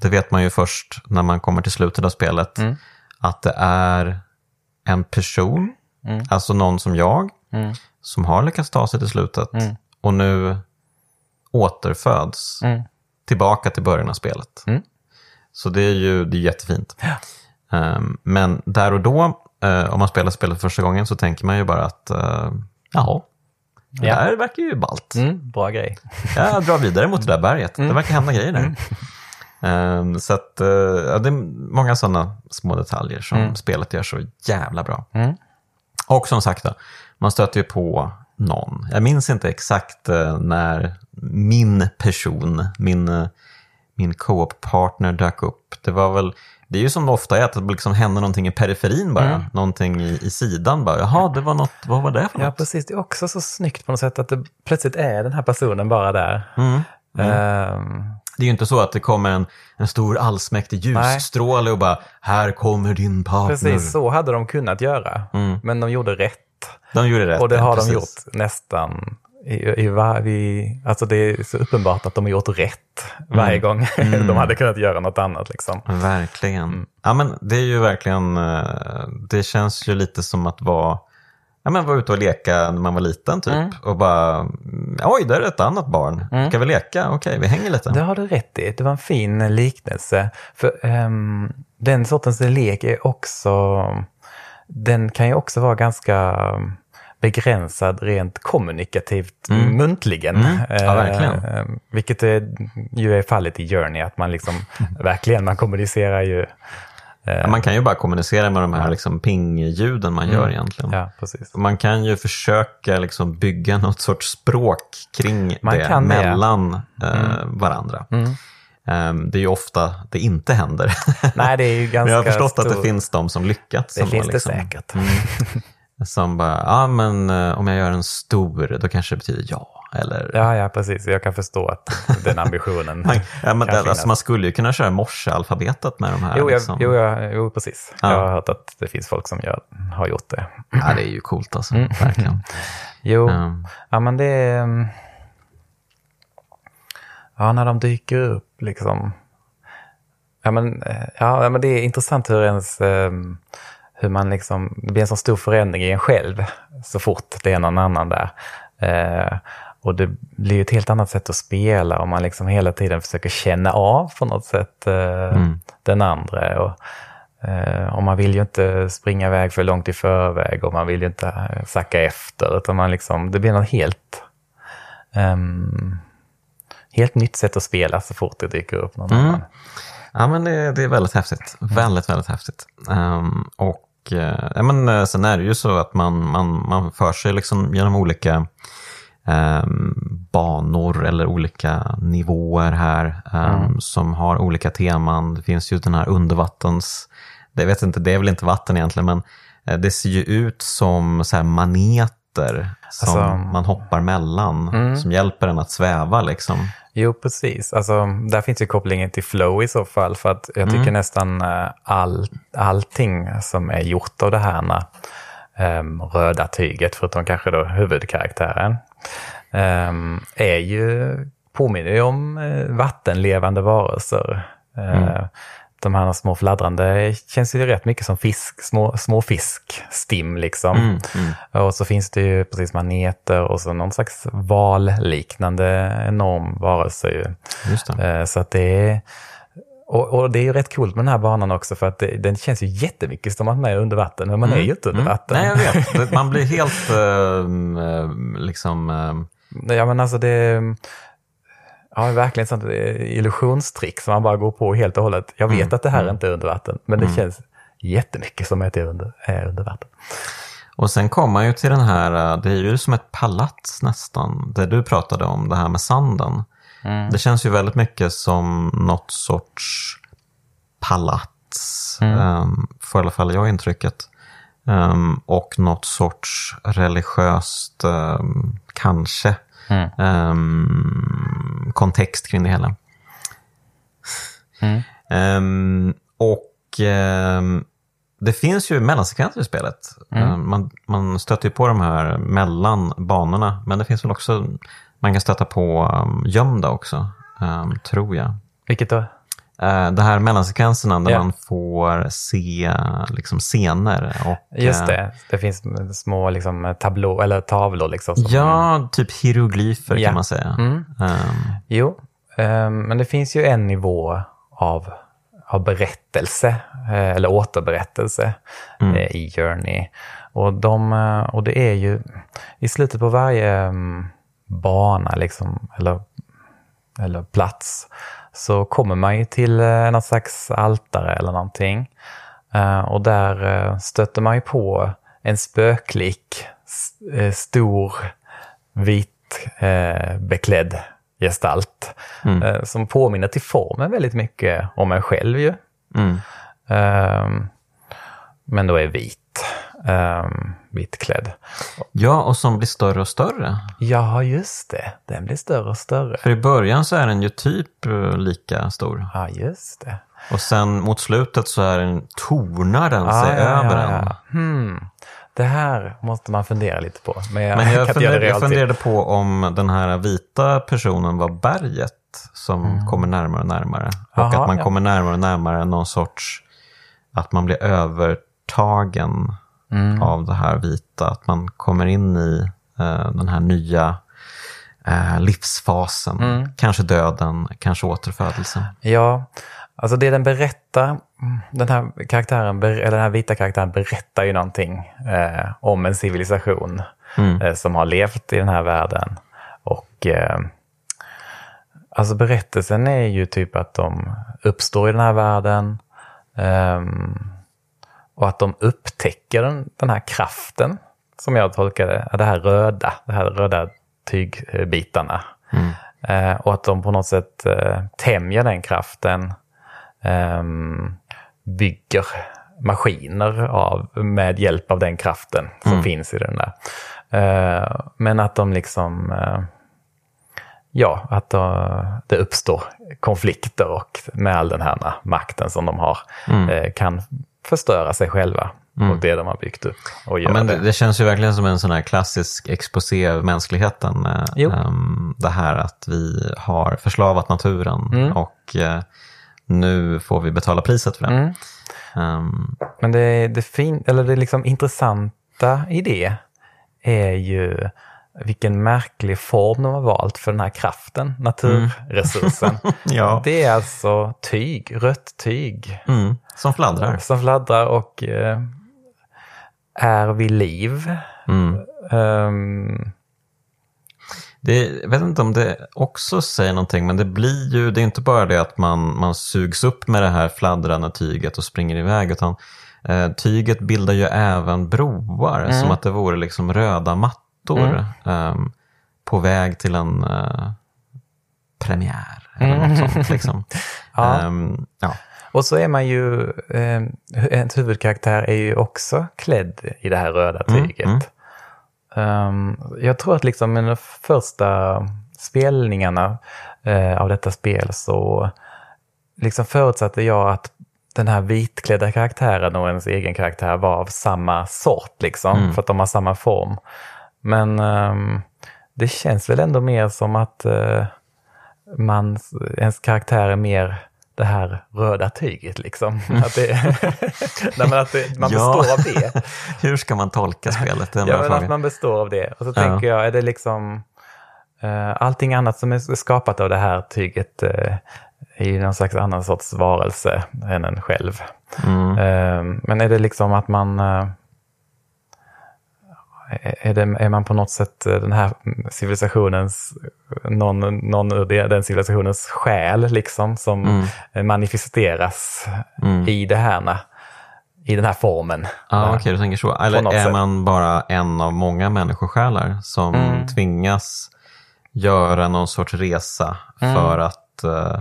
Det vet man ju först när man kommer till slutet av spelet. Att det är en person, alltså någon som jag, som har lyckats ta sig till slutet och nu återföds tillbaka till början av spelet. Mm. Så det är ju det är jättefint. Ehm, men där och då, eh, om man spelar spelet första gången så tänker man ju bara att uh, jaha, det Ja. där verkar ju ballt. Mm, bra grej. Jag drar vidare mot det där berget. Det verkar hända grejer där. Ehm, så att, eh, ja, det är många sådana små detaljer som spelet gör så jävla bra. Mm. Och som sagt, då, man stöter ju på någon. Jag minns inte exakt eh, när min person, min, eh, min co-op-partner dök upp. Det var väl Det är ju som det ofta är, att det liksom händer någonting i periferin bara. Mm. Någonting i, i sidan bara. Jaha, det var något, vad var det för något? Ja, precis. Det är också så snyggt på något sätt att det plötsligt är den här personen bara där. Mm. Mm. Det är ju inte så att det kommer en, en stor allsmäktig ljusstråle Nej. och bara “här kommer din partner”. Precis, så hade de kunnat göra. Mm. Men de gjorde rätt. De gjorde rätt. Och det har precis. de gjort nästan i, i, i, alltså det är så uppenbart att de har gjort rätt varje mm. gång. Mm. de hade kunnat göra något annat. Liksom. Verkligen. Mm. Ja, men det är ju verkligen, eh, det känns ju lite som att vara ja, men vara ute och leka när man var liten typ. Mm. Och bara, oj, där är ett annat barn. Mm. Ska vi leka? Okej, vi hänger lite. Det har du rätt i. Det var en fin liknelse. För um, den sortens lek är också, den kan ju också vara ganska begränsad rent kommunikativt mm. muntligen. Mm. Ja, verkligen. Eh, vilket är, ju är fallet i Journey, att man liksom verkligen, man kommunicerar ju man kan ju bara kommunicera med de här liksom ping-ljuden man gör mm. egentligen. Ja. Man kan ju försöka liksom bygga något sorts språk kring man det mellan det. Eh, mm. varandra. Mm. Um, det är ju ofta det inte händer. Nej, det är ju ganska Men jag har förstått stor... att det finns de som lyckats. Det som finns liksom, det säkert. Mm, som bara, ja men uh, om jag gör en stor, då kanske det betyder ja. Eller... Ja, ja, precis. Jag kan förstå att den ambitionen man, ja, men det, alltså, Man skulle ju kunna köra morsealfabetet med de här. Jo, jag, liksom. jo, jag, jo precis. Ja. Jag har hört att det finns folk som gör, har gjort det. Ja, det är ju coolt alltså, mm. verkligen. jo, um. ja men det är... Mm, ja, när de dyker upp liksom. Ja, men, eh, ja, men det är intressant hur ens... Um, hur man liksom, det blir en så stor förändring i en själv så fort det är någon annan där. Eh, och det blir ett helt annat sätt att spela om man liksom hela tiden försöker känna av på något sätt eh, mm. den andra. Och, eh, och man vill ju inte springa iväg för långt i förväg och man vill ju inte sacka efter. Utan man liksom, det blir något helt, um, helt nytt sätt att spela så fort det dyker upp någon mm. annan. Ja, men det, det, är väldigt häftigt. Väldigt, väldigt häftigt. Um, och ja, men, eh, sen är det ju så att man, man, man för sig liksom genom olika eh, banor eller olika nivåer här eh, mm. som har olika teman. Det finns ju den här undervattens, det vet inte, det är väl inte vatten egentligen, men eh, det ser ju ut som så här maneter som alltså, man hoppar mellan, mm. som hjälper en att sväva liksom. Jo, precis. Alltså, där finns ju kopplingen till flow i så fall. För att jag tycker mm. nästan eh, all, allting som är gjort av det här um, röda tyget, förutom kanske då huvudkaraktären, är ju, påminner ju om uh, vattenlevande varelser. Mm. Uh, de här små fladdrande känns ju rätt mycket som fisk, små, små fiskstim liksom. Mm, mm. Och så finns det ju precis maneter och så någon slags valliknande enorm varelse. Ju. Eh, så att det är och, och, det är ju rätt coolt med den här banan också för att det, den känns ju jättemycket som att man är under vatten, men man mm. är ju inte under mm. vatten. Nej, jag vet. Man blir helt uh, liksom... Uh... Ja, men alltså det Ja, verkligen sånt illusionstrick som man bara går på helt och hållet. Jag vet mm. att det här mm. inte är under vatten, men det mm. känns jättemycket som att det är under, är under vatten. Och sen kommer man ju till den här, det är ju som ett palats nästan, det du pratade om, det här med sanden. Mm. Det känns ju väldigt mycket som något sorts palats, mm. um, får i alla fall jag intrycket. Um, och något sorts religiöst, um, kanske, mm. um, kontext kring det hela. Mm. Och det finns ju mellansekvenser i spelet. Mm. man, man stöter ju på de här mellan banorna, men det finns väl också, man kan stöta på gömda också, tror jag. Vilket då? Uh, det här mellansekvenserna där yeah. man får se liksom, scener. Och, Just det, uh, det finns små liksom, tablå, eller tavlor. Liksom, som... Ja, typ hieroglyfer yeah. kan man säga. Mm. Um. Jo, um, men det finns ju en nivå av, av berättelse, uh, eller återberättelse mm. i Journey. Och, de, och det är ju i slutet på varje um, bana, liksom, eller, eller plats, så kommer man ju till eh, något slags altare eller någonting. Eh, och där eh, stöter man ju på en spöklik, stor, vit beklädd gestalt. Mm. Som påminner till formen väldigt mycket om en själv ju. Mm. Um, men då är vit. Um, vitklädd. Ja, och som blir större och större. Ja, just det. Den blir större och större. För i början så är den ju typ eh, lika stor. Ja, just det. Och sen mot slutet så är den, tornar den sig ja, över ja, en. ja. Hmm. Det här måste man fundera lite på. Men jag, Men jag, det jag funderade på om den här vita personen var berget som kommer närmare och närmare. Och Mm. Att man kommer närmare och närmare någon sorts, att man blir övertagen Mm. av det här vita. Att man kommer in i eh, den här nya eh, livsfasen. Mm. Kanske döden, kanske återfödelsen. Ja, alltså det den berättar, den här karaktären, eller den här vita karaktären berättar ju någonting eh, om en civilisation Mm. eh, som har levt i den här världen. Och eh, alltså berättelsen är ju typ att de uppstår i den här världen ehm, och att de upptäcker den, den här kraften som jag tolkar det, det här röda, det här röda tygbitarna. Eh, och att de på något sätt eh, tämjer den kraften, ehm, bygger maskiner av, med hjälp av den kraften som finns i den där. Eh, men att de liksom, ja, att det uppstår konflikter och med all den här makten som de har eh, kan förstöra sig själva och det de har byggt upp. Och Ja, men det, det. känns ju verkligen som en sån här klassisk exposé av mänskligheten. Jo. ehm, det här att vi har förslavat naturen Mm. och eh, nu får vi betala priset för det. Mm. Ehm, Men det, det, fin, eller det liksom intressanta i det är ju vilken märklig form de har valt för den här kraften, naturresursen. ja. Det är alltså tyg, rött tyg Mm, som fladdrar. som fladdrar och eh, är vid liv. Mm. Ehm, Det, jag vet inte om det också säger någonting, men det blir ju, det är inte bara det att man, man sugs upp med det här fladdrande tyget och springer iväg, utan eh, tyget bildar ju även broar, som att det vore liksom röda mattor ehm, på väg till en eh, premiär. Eller något sånt, liksom. Ja. Ehm, ja. och så är man ju, eh, ens huvudkaraktär är ju också klädd i det här röda tyget. mm. Ehm, jag tror att liksom i de första spelningarna eh, av detta spel så liksom förutsatte jag att den här vitklädda karaktären och ens egen karaktär var av samma sort, liksom, för att de har samma form. Men ehm, det känns väl ändå mer som att eh, man, ens karaktär är mer det här röda tyget. Liksom. Att, det, Nej, att det, man Ja. består av det. Hur ska man tolka spelet? Det är en Ja, men att man består av det. Och så Ja. tänker jag, är det liksom... eh, allting annat som är skapat av det här tyget eh, är ju någon slags annan sorts varelse än en själv. Mm. Eh, men är det liksom att man... är, det, är man på något sätt eh, den här civilisationens, någon, någon ur den civilisationens själ liksom som eh, manifesteras Mm. i det här, i den här formen. Ja, okej, du tänker så. Eller är sätt. man bara en av många människosjälar som Mm. tvingas göra någon sorts resa Mm. för att... Eh,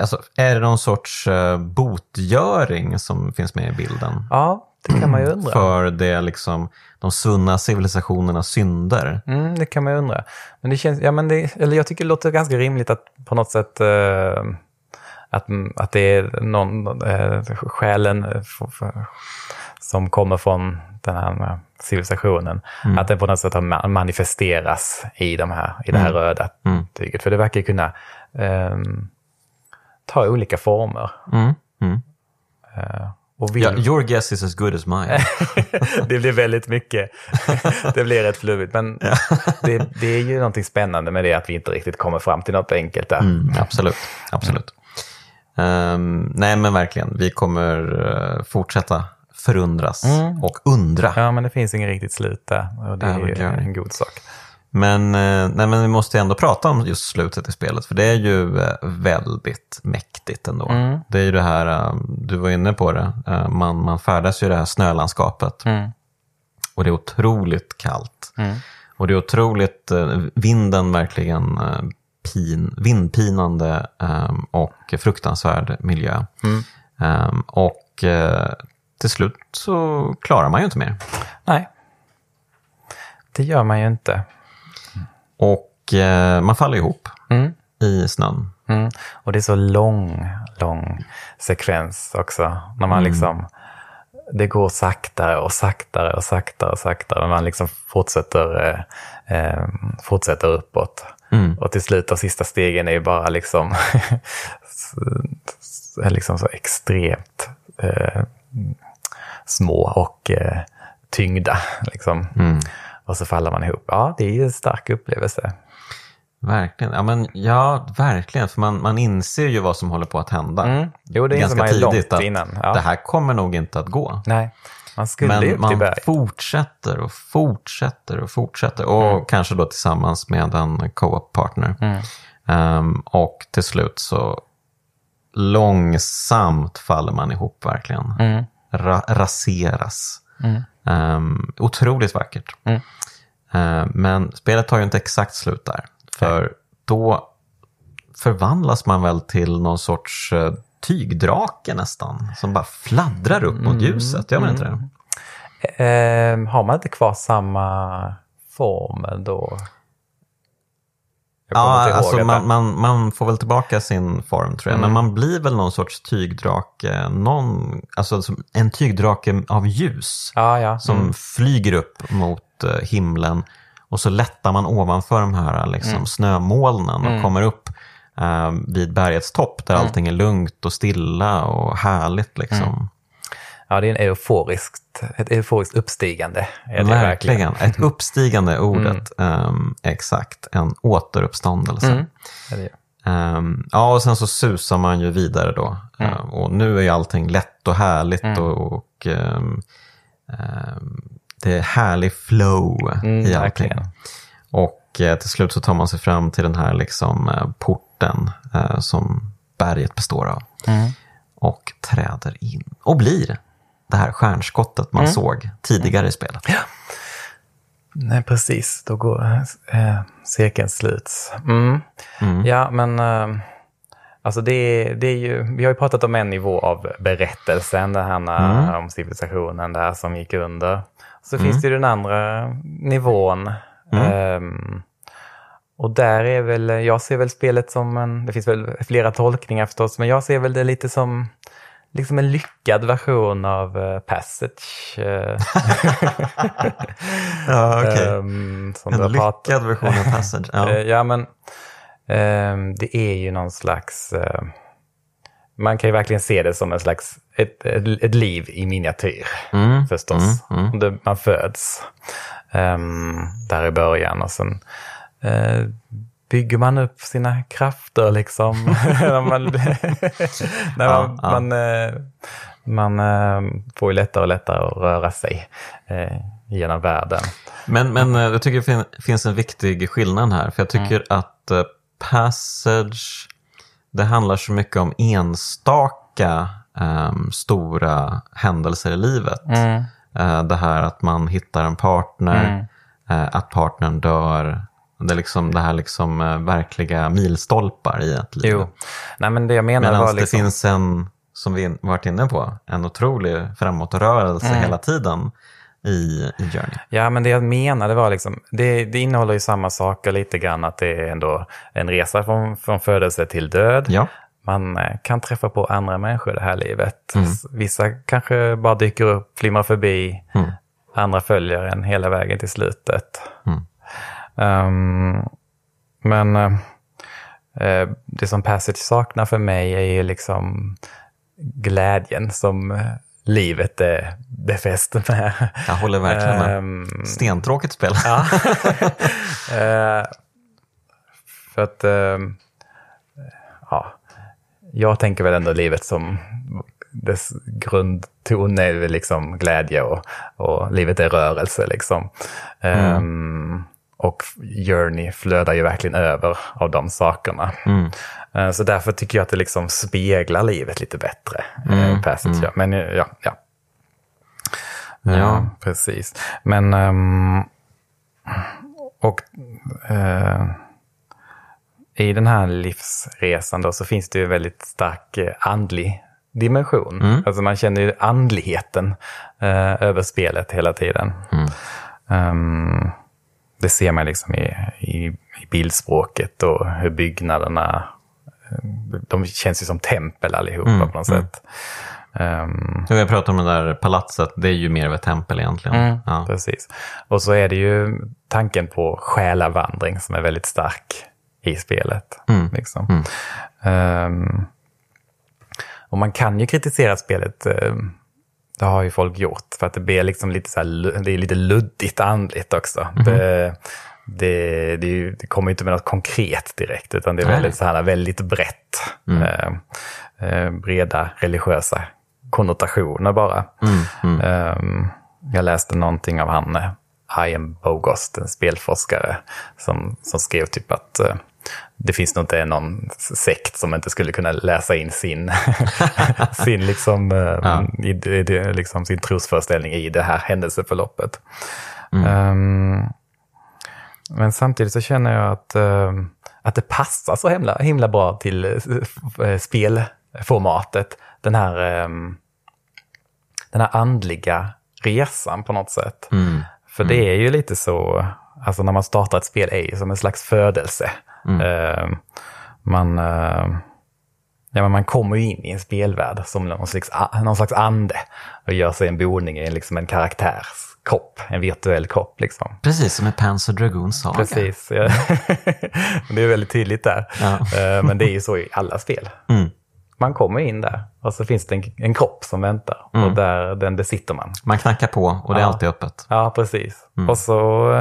alltså, är det någon sorts eh, botgöring som finns med i bilden? Ja, det kan man ju undra. För det liksom, de svunna civilisationernas synder? Mm, det kan man ju undra. Men det känns, ja, men det, eller jag tycker det låter ganska rimligt att på något sätt eh, att, att det är någon, eh, själen eh, som kommer från den här civilisationen, att den på något sätt har ma- manifesteras i, de här, i det här röda Mm. tyget. För det verkar kunna ehm, ta olika former. Mm. Mm. Och vill, Ja, your guess is as good as mine. det blir väldigt mycket. det blir rätt flummigt. Men det, det är ju någonting spännande med det att vi inte riktigt kommer fram till något enkelt där. Mm, absolut. absolut. Ehm, nej, men verkligen. Vi kommer eh, fortsätta förundras och undra. Ja, men det finns inget riktigt slut där. Och det är Övergörning. en god sak. Men, eh, nej, men vi måste ändå prata om just slutet i spelet, för det är ju eh, väldigt mäktigt ändå. Mm. Det är ju det här, eh, du var inne på det, man, man färdas ju i det här snölandskapet. Mm. Och det är otroligt kallt. Och det är otroligt, vinden verkligen pin, vindpinande och fruktansvärd miljö. Mm. Ehm, och till slut så klarar man ju inte mer. Nej, det gör man ju inte. Och eh, man faller ihop Mm. i snön. Mm. Och det är så lång, lång sekvens också. När man liksom, det går saktare och saktare och saktare och saktare. Men man liksom fortsätter, eh, eh, fortsätter uppåt. Mm. Och till slut, de sista stegen är ju bara liksom, liksom så extremt eh, små och eh, tyngda. Liksom. Mm. Och så faller man ihop. Ja, det är ju en stark upplevelse. Verkligen. Ja, men, ja, verkligen. För man, man inser ju vad som håller på att hända. Mm. Jo, det Ganska man tidigt långt att innan. Ja. det här kommer nog inte att gå. Nej, man skulle Men man berg. fortsätter och fortsätter och fortsätter. Och Mm. kanske då tillsammans med en co-op-partner. Ehm, och till slut så långsamt faller man ihop verkligen. Mm. Ra- raseras. Ehm, otroligt vackert. Mm. Ehm, men spelet tar ju inte exakt slut där. För då förvandlas man väl till någon sorts eh, tygdrake nästan. Som bara fladdrar upp Mm. mot ljuset. Gör man inte det? Eh, har man inte kvar samma form då? Ja, inte alltså man, man, man får väl tillbaka sin form tror jag. Men man blir väl någon sorts tygdrake. Någon, alltså en tygdrake av ljus. Ja, ja. Som Mm. flyger upp mot eh, himlen. Och så lättar man ovanför de här liksom, Mm. snömolnen och kommer upp eh, vid bergets topp där Mm. allting är lugnt och stilla och härligt. Liksom. Ja, det är en euforiskt, ett euforiskt uppstigande. Är det Verkligen. Ett uppstigande ordet. ehm, exakt. En återuppståndelse. Mm. Är det. Ehm, ja, och sen så susar man ju vidare då. Mm. Ehm, och nu är ju allting lätt och härligt och, och ehm, ehm, det är härlig flow Mm, i allting. verkligen. Och eh, till slut så tar man sig fram till den här liksom, eh, porten eh, som berget består av. Mm. Och träder in och blir det här stjärnskottet man Mm. såg tidigare i spelet. Nej, precis. Då går eh, cirkeln sluts. Mm. Ja, men eh, alltså det, är- det är ju, vi har ju pratat om en nivå av berättelsen, det här eh, om civilisationen där som gick under. Så finns det ju den andra nivån. Ehm, och där är väl, jag ser väl spelet som en, det finns väl flera tolkningar förstås, men jag ser väl det lite som liksom en lyckad version av eh, Passage. eh, Ja, ehm, som du En lyckad version av Passage. Ja. Eh, Ja, men ehm, det är ju någon slags... eh, man kan ju verkligen se det som en slags ett, ett, ett liv i miniatyr Mm, förstås. mm, mm. Det, man föds ehm, där i början och sen eh, bygger man upp sina krafter liksom. när man, när Ja, man, ja. man, eh, man eh, får ju lättare och lättare att röra sig eh, genom världen. Men, men eh, jag tycker det fin- finns en viktig skillnad här. För jag tycker Mm. att Passage, det handlar så mycket om enstaka ehm, stora händelser i livet. Mm. Eh, det här att man hittar en partner, eh, att partnern dör. Det är liksom det här liksom eh, verkliga milstolpar i ett liv. Jo, nej men det jag menar Medan var det liksom... finns en, som vi varit inne på, en otrolig framåtrörelse Mm. hela tiden i, i Journey. Ja, men det jag menade var liksom, det, det innehåller ju samma saker lite grann, att det är ändå en resa från, från födelse till död. Ja. Man eh, kan träffa på andra människor i det här livet. Mm. Vissa kanske bara dyker upp, flimrar förbi. Mm. Andra följer en hela vägen till slutet. Mm. Ehm, men eh, det som Passage saknar för mig är ju liksom glädjen som eh, livet är befäst med. Jag håller verkligen med. Ehm, Stentråkigt spel. Ja. Eh, för att, eh, ja, jag tänker väl ändå livet som dess grundton är väl liksom glädje och, och livet är rörelse liksom. Ehm, och Journey flödar ju verkligen över av de sakerna. Mm. Eh, Så därför tycker jag att det liksom speglar livet lite bättre. Mm, Mm. Passage, ja. Men eh, ja, ja. Ja. Ja, precis. Men, ehm, och eh, i den här livsresan då så finns det ju väldigt stark eh, andlig dimension. Mm. Alltså man känner ju andligheten eh, över spelet hela tiden. Mm. Ehm, det ser man liksom i, i, i bildspråket och hur byggnaderna, eh, de känns ju som tempel allihopa Mm, på något sätt. Ehm, Så vi har pratat om det där palatset, det är ju mer av ett tempel egentligen. Mm. Ja. Precis. Och så är det ju tanken på själavandring som är väldigt stark i spelet. Mm. Liksom. Ehm, och man kan ju kritisera spelet, ehm, det har ju folk gjort, för att det blir liksom lite, så här, det är lite luddigt andligt också. Det, det, det, är ju- det kommer inte med något konkret direkt, utan det är Nej. väldigt, så här, väldigt brett. Ehm, eh, breda religiösa konnotationer bara. Ehm, jag läste någonting av han eh, Ian Bogost, en spelforskare, som, som skrev typ att eh, det finns nog inte någon sekt som inte skulle kunna läsa in sin, sin, liksom, eh, i, i, det- liksom, sin trosföreställning i det här händelseförloppet. Ehm, men samtidigt så känner jag att, eh, att det passar så himla, himla bra till eh, spelformatet. Den här, eh, den här andliga resan på något sätt. För det är ju lite så, alltså när man startar ett spel är ju som en slags födelse. Eh, man, eh, ja, men man kommer ju in i en spelvärld som någon slags, någon slags ande och gör sig en boning i liksom en karaktärs kropp, en virtuell kropp. Liksom. Precis som i Panzer Dragoon Saga. Precis. Ja. det är väldigt tydligt där. Ja. Eh, Men det är ju så i alla spel. Mm. Man kommer in där och så finns det en, en kropp som väntar och där, den besitter man. Man knackar på och det är Ja. alltid öppet. Ja, precis. Och så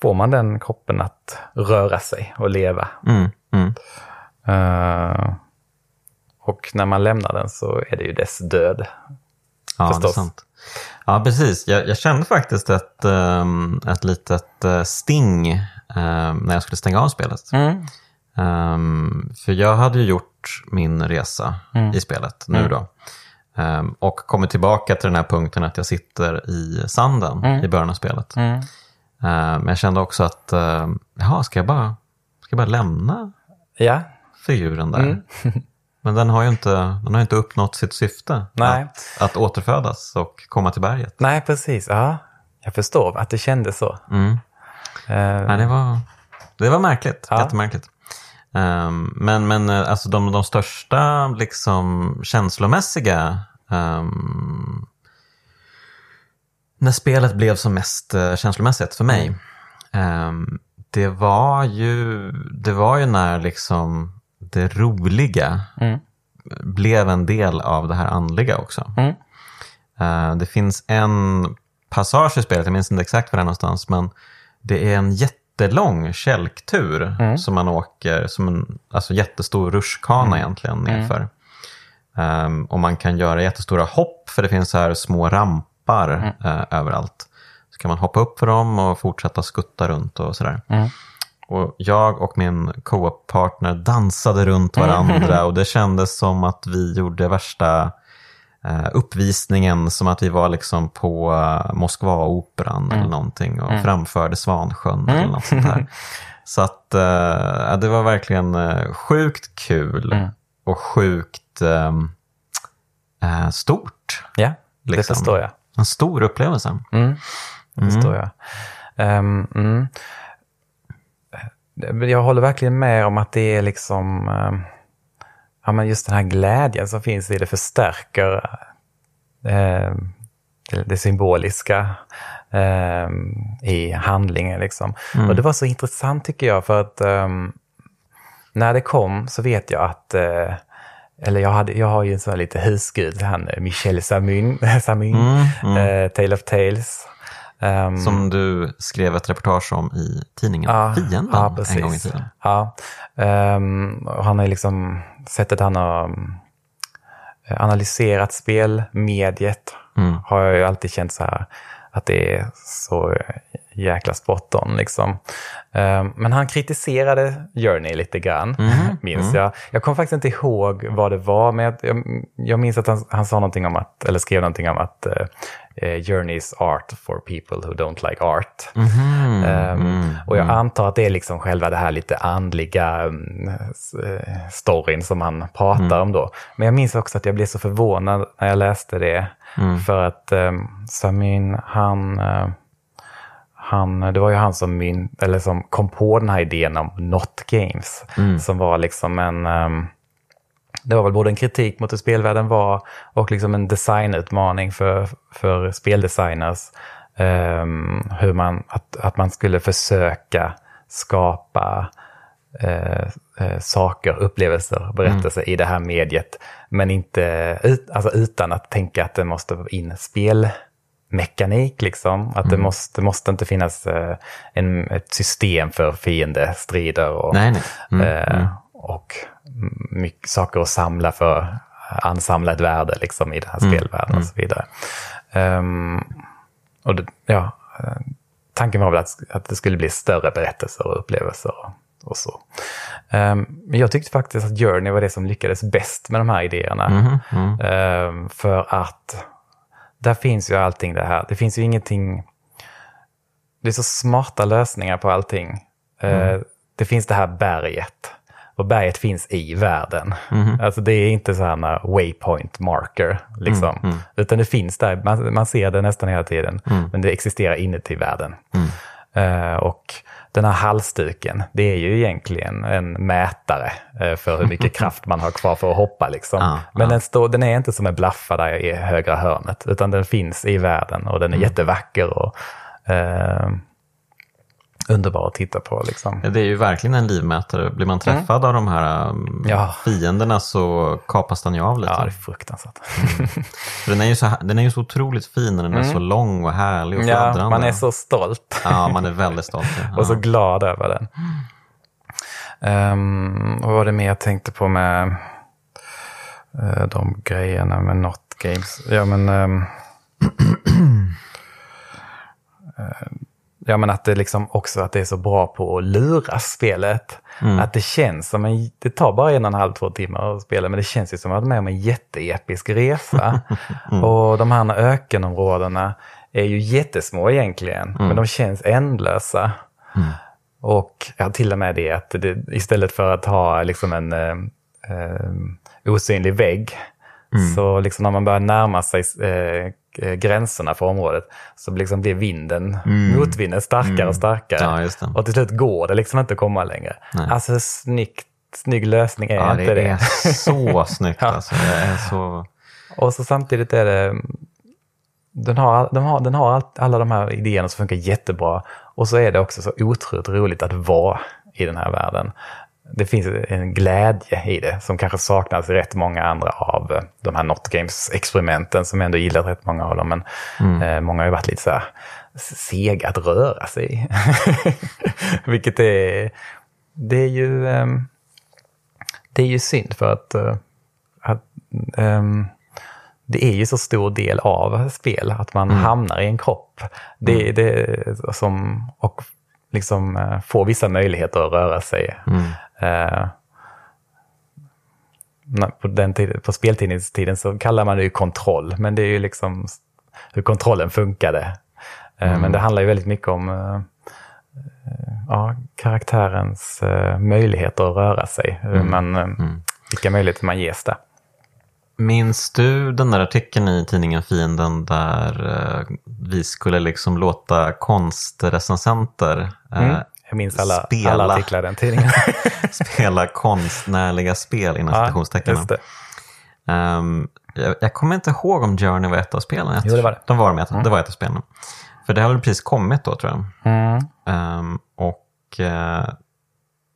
får man den kroppen att röra sig och leva. Mm. Mm. Eh, och när man lämnar den så är det ju dess död. Ja, det är sant. Ja, precis. Jag, jag kände faktiskt ett, um, ett litet eh, sting um, när jag skulle stänga av spelet. Um, för jag hade ju gjort min resa i spelet nu då. Um, och kommit tillbaka till den här punkten att jag sitter i sanden i början av spelet. Um, men jag kände också att, um, jaha, ska jag bara, ska jag bara lämna Ja, figuren där? Men den har ju inte, den har inte uppnått sitt syfte. Nej. Att, att återfödas och komma till berget. nej precis. Ja, jag förstår att det kändes så. Mm. Eh, Nej, det var, det var märkligt. Ja. Jättemärkligt. Ehm, men men eh, alltså de, de största liksom, känslomässiga ehm, när spelet blev som mest uh, känslomässigt för mig ehm, det var ju det var ju när liksom det roliga Mm. blev en del av det här andliga också. Mm. Eh, det finns en passage i spelet, jag minns inte exakt var det är någonstans, men det är en jättelång kälktur som man åker, som en alltså jättestor rutschkana egentligen nerför. Ehm, och man kan göra jättestora hopp, för det finns så här små rampar eh, överallt. Så kan man hoppa upp för dem och fortsätta skutta runt och sådär. Och jag och min co-op-partner dansade runt varandra och det kändes som att vi gjorde värsta eh, uppvisningen, som att vi var liksom på uh, Moskva-operan eller någonting och framförde Svansjön eller något sånt där. Så att eh, det var verkligen eh, sjukt kul och sjukt ehm, eh, stort. ja, det Liksom. förstår jag. En stor upplevelse. Mm, det förstår jag. Ehm, mm. Eh, Jag håller verkligen med om att det är liksom... ehm, ja, men just den här glädjen som finns i det förstärker eh, det, symboliska eh, i handlingen. Liksom. Och det var så intressant tycker jag, för att ehm, när det kom så vet jag att eh, eller jag, hade, jag har ju en sån här lite husgud, han eh, Michel Samin, Samin Eh, Tale of Tales. Ehm, Som du skrev ett reportage om i tidningen Fienden ja, en gång i tiden. Ja, och han har liksom, sättet han har um, analyserat spelmediet Mm. har jag ju alltid känt så här att det är så jäkla spot on. Liksom. Eh, men han kritiserade Journey lite grann, mm. minns jag. Jag kommer faktiskt inte ihåg vad det var, men jag, jag minns att han, han sa någonting om att, eller skrev någonting om att uh, Journey's art for people who don't like art. Mm. Um, och jag antar att det är liksom själva det här lite andliga um, storyn som han pratar mm. om då. Men jag minns också att jag blev så förvånad när jag läste det. Mm. För att um, Samin, han, uh, han, det var ju han som, min, eller som kom på den här idén om Not Games. Mm. Som var liksom en... Um, det var väl både en kritik mot hur spelvärlden var och liksom en designutmaning för, för speldesigners. Um, hur man, att, att man skulle försöka skapa eh, eh, saker, upplevelser, berättelser mm. i det här mediet. Men inte ut, alltså utan att tänka att det måste vara in spelmekanik. Liksom. Att mm. det, måste, måste inte finnas eh, en, ett system för fiendestrider och, nej, nej. Mm. Mm. och mycket saker att samla för ansamla ett värde liksom, i den här mm. spelvärlden och mm. så vidare. Um, och det, ja, eh, tanken var väl att, att det skulle bli större berättelser och upplevelser och så. Um, men jag tyckte faktiskt att Journey var det som lyckades bäst med de här idéerna. Mm, mm. Um, för att där finns ju allting det här. Det finns ju ingenting... Det är så smarta lösningar på allting. Uh, det finns det här berget. Och berget finns i världen. Mm. Alltså det är inte så här waypoint marker. Liksom. Mm, mm. Utan det finns där, man, man, ser det nästan hela tiden. Mm. Men det existerar inuti världen. Uh, och den här halsduken, det är ju egentligen en mätare uh, för hur mycket kraft man har kvar för att hoppa. Liksom. Ah, Men ah. Den, står, den är inte som en blaffa där i högra hörnet, utan den finns i världen och den är mm. jättevacker. Och, uh, underbar att titta på. Liksom. Det är ju verkligen en livmätare. Blir man träffad mm. av de här um, ja. fienderna så kapas den ju av lite. Ja, det är fruktansvärt. Mm. den, är ju så, den är ju så otroligt fin när den mm. är så lång och härlig och fladdrande. Ja, man är så stolt. Ja, man är väldigt stolt. Ja. och så glad över den. Um, vad var det mer jag tänkte på med uh, de grejerna med Not Games? Ja, men... Um, uh, Ja, men att det liksom också att det är så bra på att lura spelet. Mm. Att det känns som en, det tar bara en och en halv, två timmar att spela, men det känns ju som att man är med om en jätteepisk resa. mm. Och de här ökenområdena är ju jättesmå egentligen, mm. men de känns ändlösa. Mm. Och ja, till och med det att det, istället för att ha liksom en eh, eh, osynlig vägg, mm. så liksom när man börjar närma sig eh, Eh, gränserna för området så liksom blir vinden, mm. motvinden starkare mm. och starkare. Ja, och till slut går det liksom inte att komma längre. Nej. Alltså snyggt, snygg lösning är ja, inte det. det är så snyggt alltså. Så... Och så samtidigt är det, den har, den har, den har allt, alla de här idéerna som funkar jättebra. Och så är det också så otroligt roligt att vara i den här världen det finns en glädje i det som kanske saknas i rätt många andra av eh, de här Not Games-experimenten som ändå gillat rätt många av dem. Men mm. eh, många har ju varit lite så här sega att röra sig. Vilket är, det är ju, eh, det är ju synd för att, eh, att um, det är ju så stor del av spel att man mm. hamnar i en kropp. Det, mm. det, som, och liksom eh, får vissa möjligheter att röra sig. Mm. Eh, på, den tid, på speltidningstiden så kallar man det ju kontroll, men det är ju liksom hur kontrollen funkade. Eh, mm. Men det handlar ju väldigt mycket om eh, ja, karaktärens eh, möjligheter att röra sig. Mm. Man, mm. Vilka möjligheter man ges där. Minns du den där artikeln i tidningen Fienden där vi skulle liksom låta konstrecensenter mm. Jag minns alla, spela, alla artiklar i den tidningen. spela konstnärliga spel inom ja, citationstecken. Um, jag, jag, kommer inte ihåg om Journey var ett av spelen. Jo, det var det. De var med, mm. Det var ett av spelen. För det har väl precis kommit då tror jag. Mm. Um, och uh,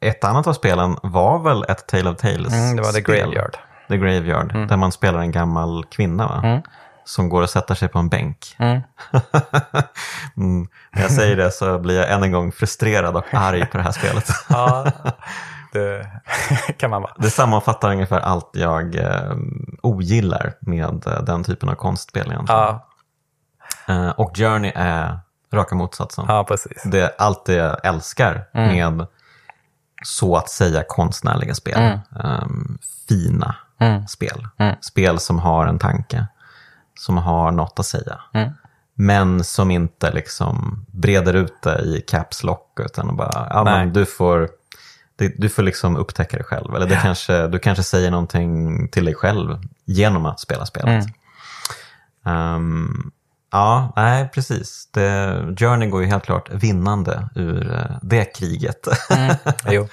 ett annat av spelen var väl ett Tale of Tales mm, Det var The Graveyard. The Graveyard, mm. där man spelar en gammal kvinna va? Mm som går och sätter sig på en bänk. Mm. mm. När jag säger det så blir jag än en gång frustrerad och arg på det här spelet. ja, det kan man vara. Det sammanfattar ungefär allt jag eh, ogillar med eh, den typen av konstspel. Ja. Eh, och Journey är raka motsatsen. Ja, precis. Det, allt det jag älskar med så att säga konstnärliga spel. Ehm, fina spel. Spel som har en tanke. Som har något att säga. Men som inte liksom breder ut det i caps lock utan bara, ja men du får, du får liksom upptäcka det själv. Eller det kanske, du kanske säger någonting till dig själv genom att spela spelet. Ehm, ja, nej precis. Det, Journey går ju helt klart vinnande ur eh, det kriget. Jo.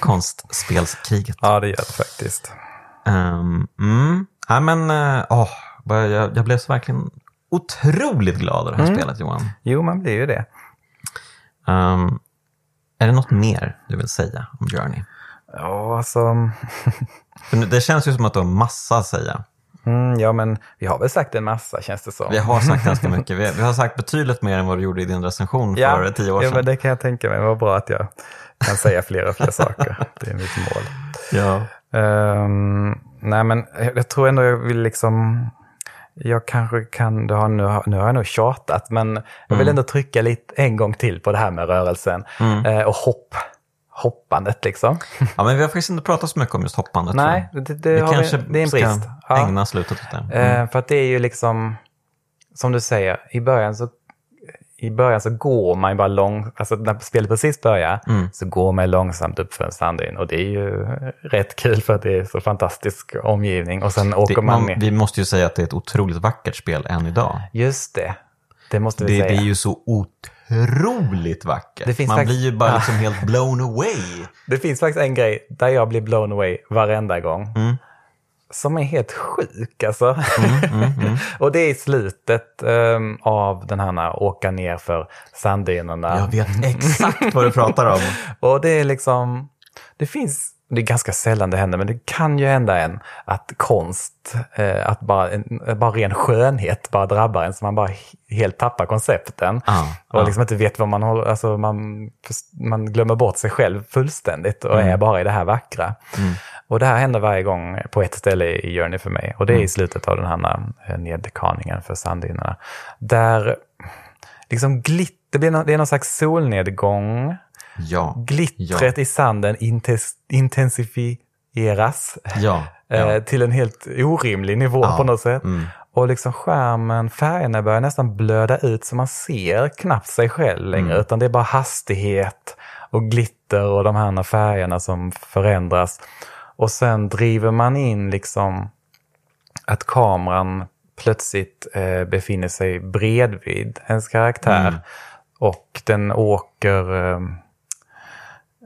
Konstspelskriget. Ja, det gör det faktiskt. Um, mm. ja, men, bara- jag, jag blev så verkligen otroligt glad av det här spelet Johan. Jo, man blir ju det. Ehm, är det något mer du vill säga om Journey? Ja, alltså... Det känns ju som att du har massa att säga. Mm, ja, men vi har väl sagt en massa känns det som. Vi har sagt ganska mycket. Vi, vi har sagt betydligt mer än vad du gjorde i din recension ja, för tio år ja, sedan. men det kan jag tänka mig. Vad bra att jag kan säga fler och fler saker. Det är mitt mål. ja. Ehm, nej, men jag tror ändå jag vill liksom... Jag kanske kan, det har, nu, har- nu har jag nog tjatat, men jag Mm. vill ändå trycka lite en gång till på det här med rörelsen. Mm. Eh, och hopp, hoppandet liksom. ja, men vi har faktiskt inte pratat så mycket om just hoppandet. Nej, jag. det, det, har kanske vi, det är en ska brist. Ja. ägna slutet åt det. Mm. Eh, för att det är ju liksom, som du säger, i början så, i början så går man ju bara långt, alltså när spelet precis börjar Mm. så går man långsamt upp för en sanddyn och det är ju rätt kul för att det är så fantastisk omgivning och sen åker Det, man, man, vi måste ju säga att det är ett otroligt vackert spel än idag. Just det, det måste vi Det, det säga. är ju så otroligt vackert. Det Man faktiskt- blir ju bara liksom helt blown away. Det finns faktiskt en grej där jag blir blown away varenda gång. Mm. Som är helt sjuk alltså. och det är i slutet ehm, av den här åka ner för sanddynerna. Jag vet exakt vad du pratar om. Och det är liksom, det finns, det är ganska sällan det händer, men det kan ju hända en att konst, eh, att bara, en, bara ren skönhet bara drabbar en så man bara he- helt tappar koncepten. Ja, och ja. liksom inte vet vad man håller, alltså man, man glömmer bort sig själv fullständigt och är bara i det här vackra. Och det här händer varje gång på ett ställe i Journey för mig. Och det är i slutet av den här eh, nedkaningen för sanddynerna. Där liksom glitter, det, blir nå- det är någon slags solnedgång. Ja, Glittret i sanden intensifieras ja, ja. eh, till en helt orimlig nivå Ja, på något sätt. mm. Och liksom skärmen, färgerna börjar nästan blöda ut så man ser knappt sig själv längre. Mm. Utan det är bara hastighet och glitter och de här färgerna som förändras. Och sen driver man in liksom att kameran plötsligt eh, befinner sig bredvid ens karaktär. Mm. Och den åker... Eh,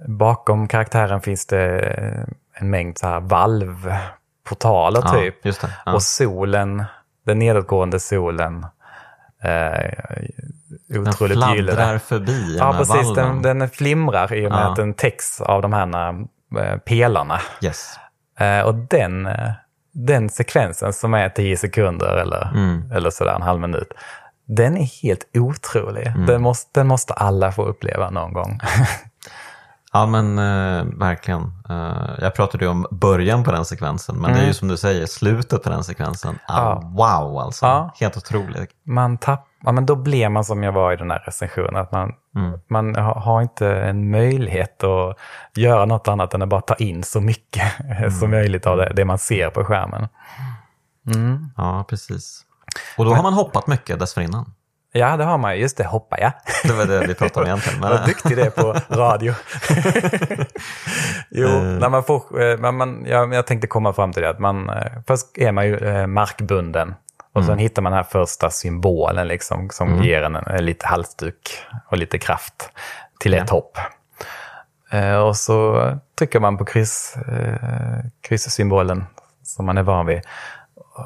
bakom karaktären finns det eh, en mängd så här valvportaler ja, typ. Ja. Och solen, den nedåtgående solen, eh, den otroligt fladdrar gyllene. förbi Ja, den här precis. Den, den flimrar i och med Ja. att den täcks av de här pelarna. Yes. Eh, och den, eh, den sekvensen som är 10 sekunder eller, Mm. eller sådär en halv minut, den är helt otrolig. Mm. Den, måste, den måste alla få uppleva någon gång. Ja men eh, verkligen. Eh, jag pratade ju om början på den sekvensen, men det är ju som du säger, slutet på den sekvensen. Ah, Ja. Wow alltså. Ja. Helt otroligt. man tapp, ja, men då blir man som jag var i den här recensionen. Att man, man ha- har inte en möjlighet att göra något annat än att bara ta in så mycket som möjligt av det, det man ser på skärmen. Ja, precis. Och då har man hoppat mycket dessförinnan. Ja, det har man ju. Just det, hoppa ja. Det var det vi pratade om egentligen. Men, Vad duktig det är på radio. jo, när man får, eh, men man, jag, jag tänkte komma fram till det att man, eh, först är man ju eh, markbunden. Och sen hittar man den här första symbolen liksom, som ger en, en lite halsduk och lite kraft till ett hopp. Eh, och så trycker man på kryss, eh, krysssymbolen som man är van vid.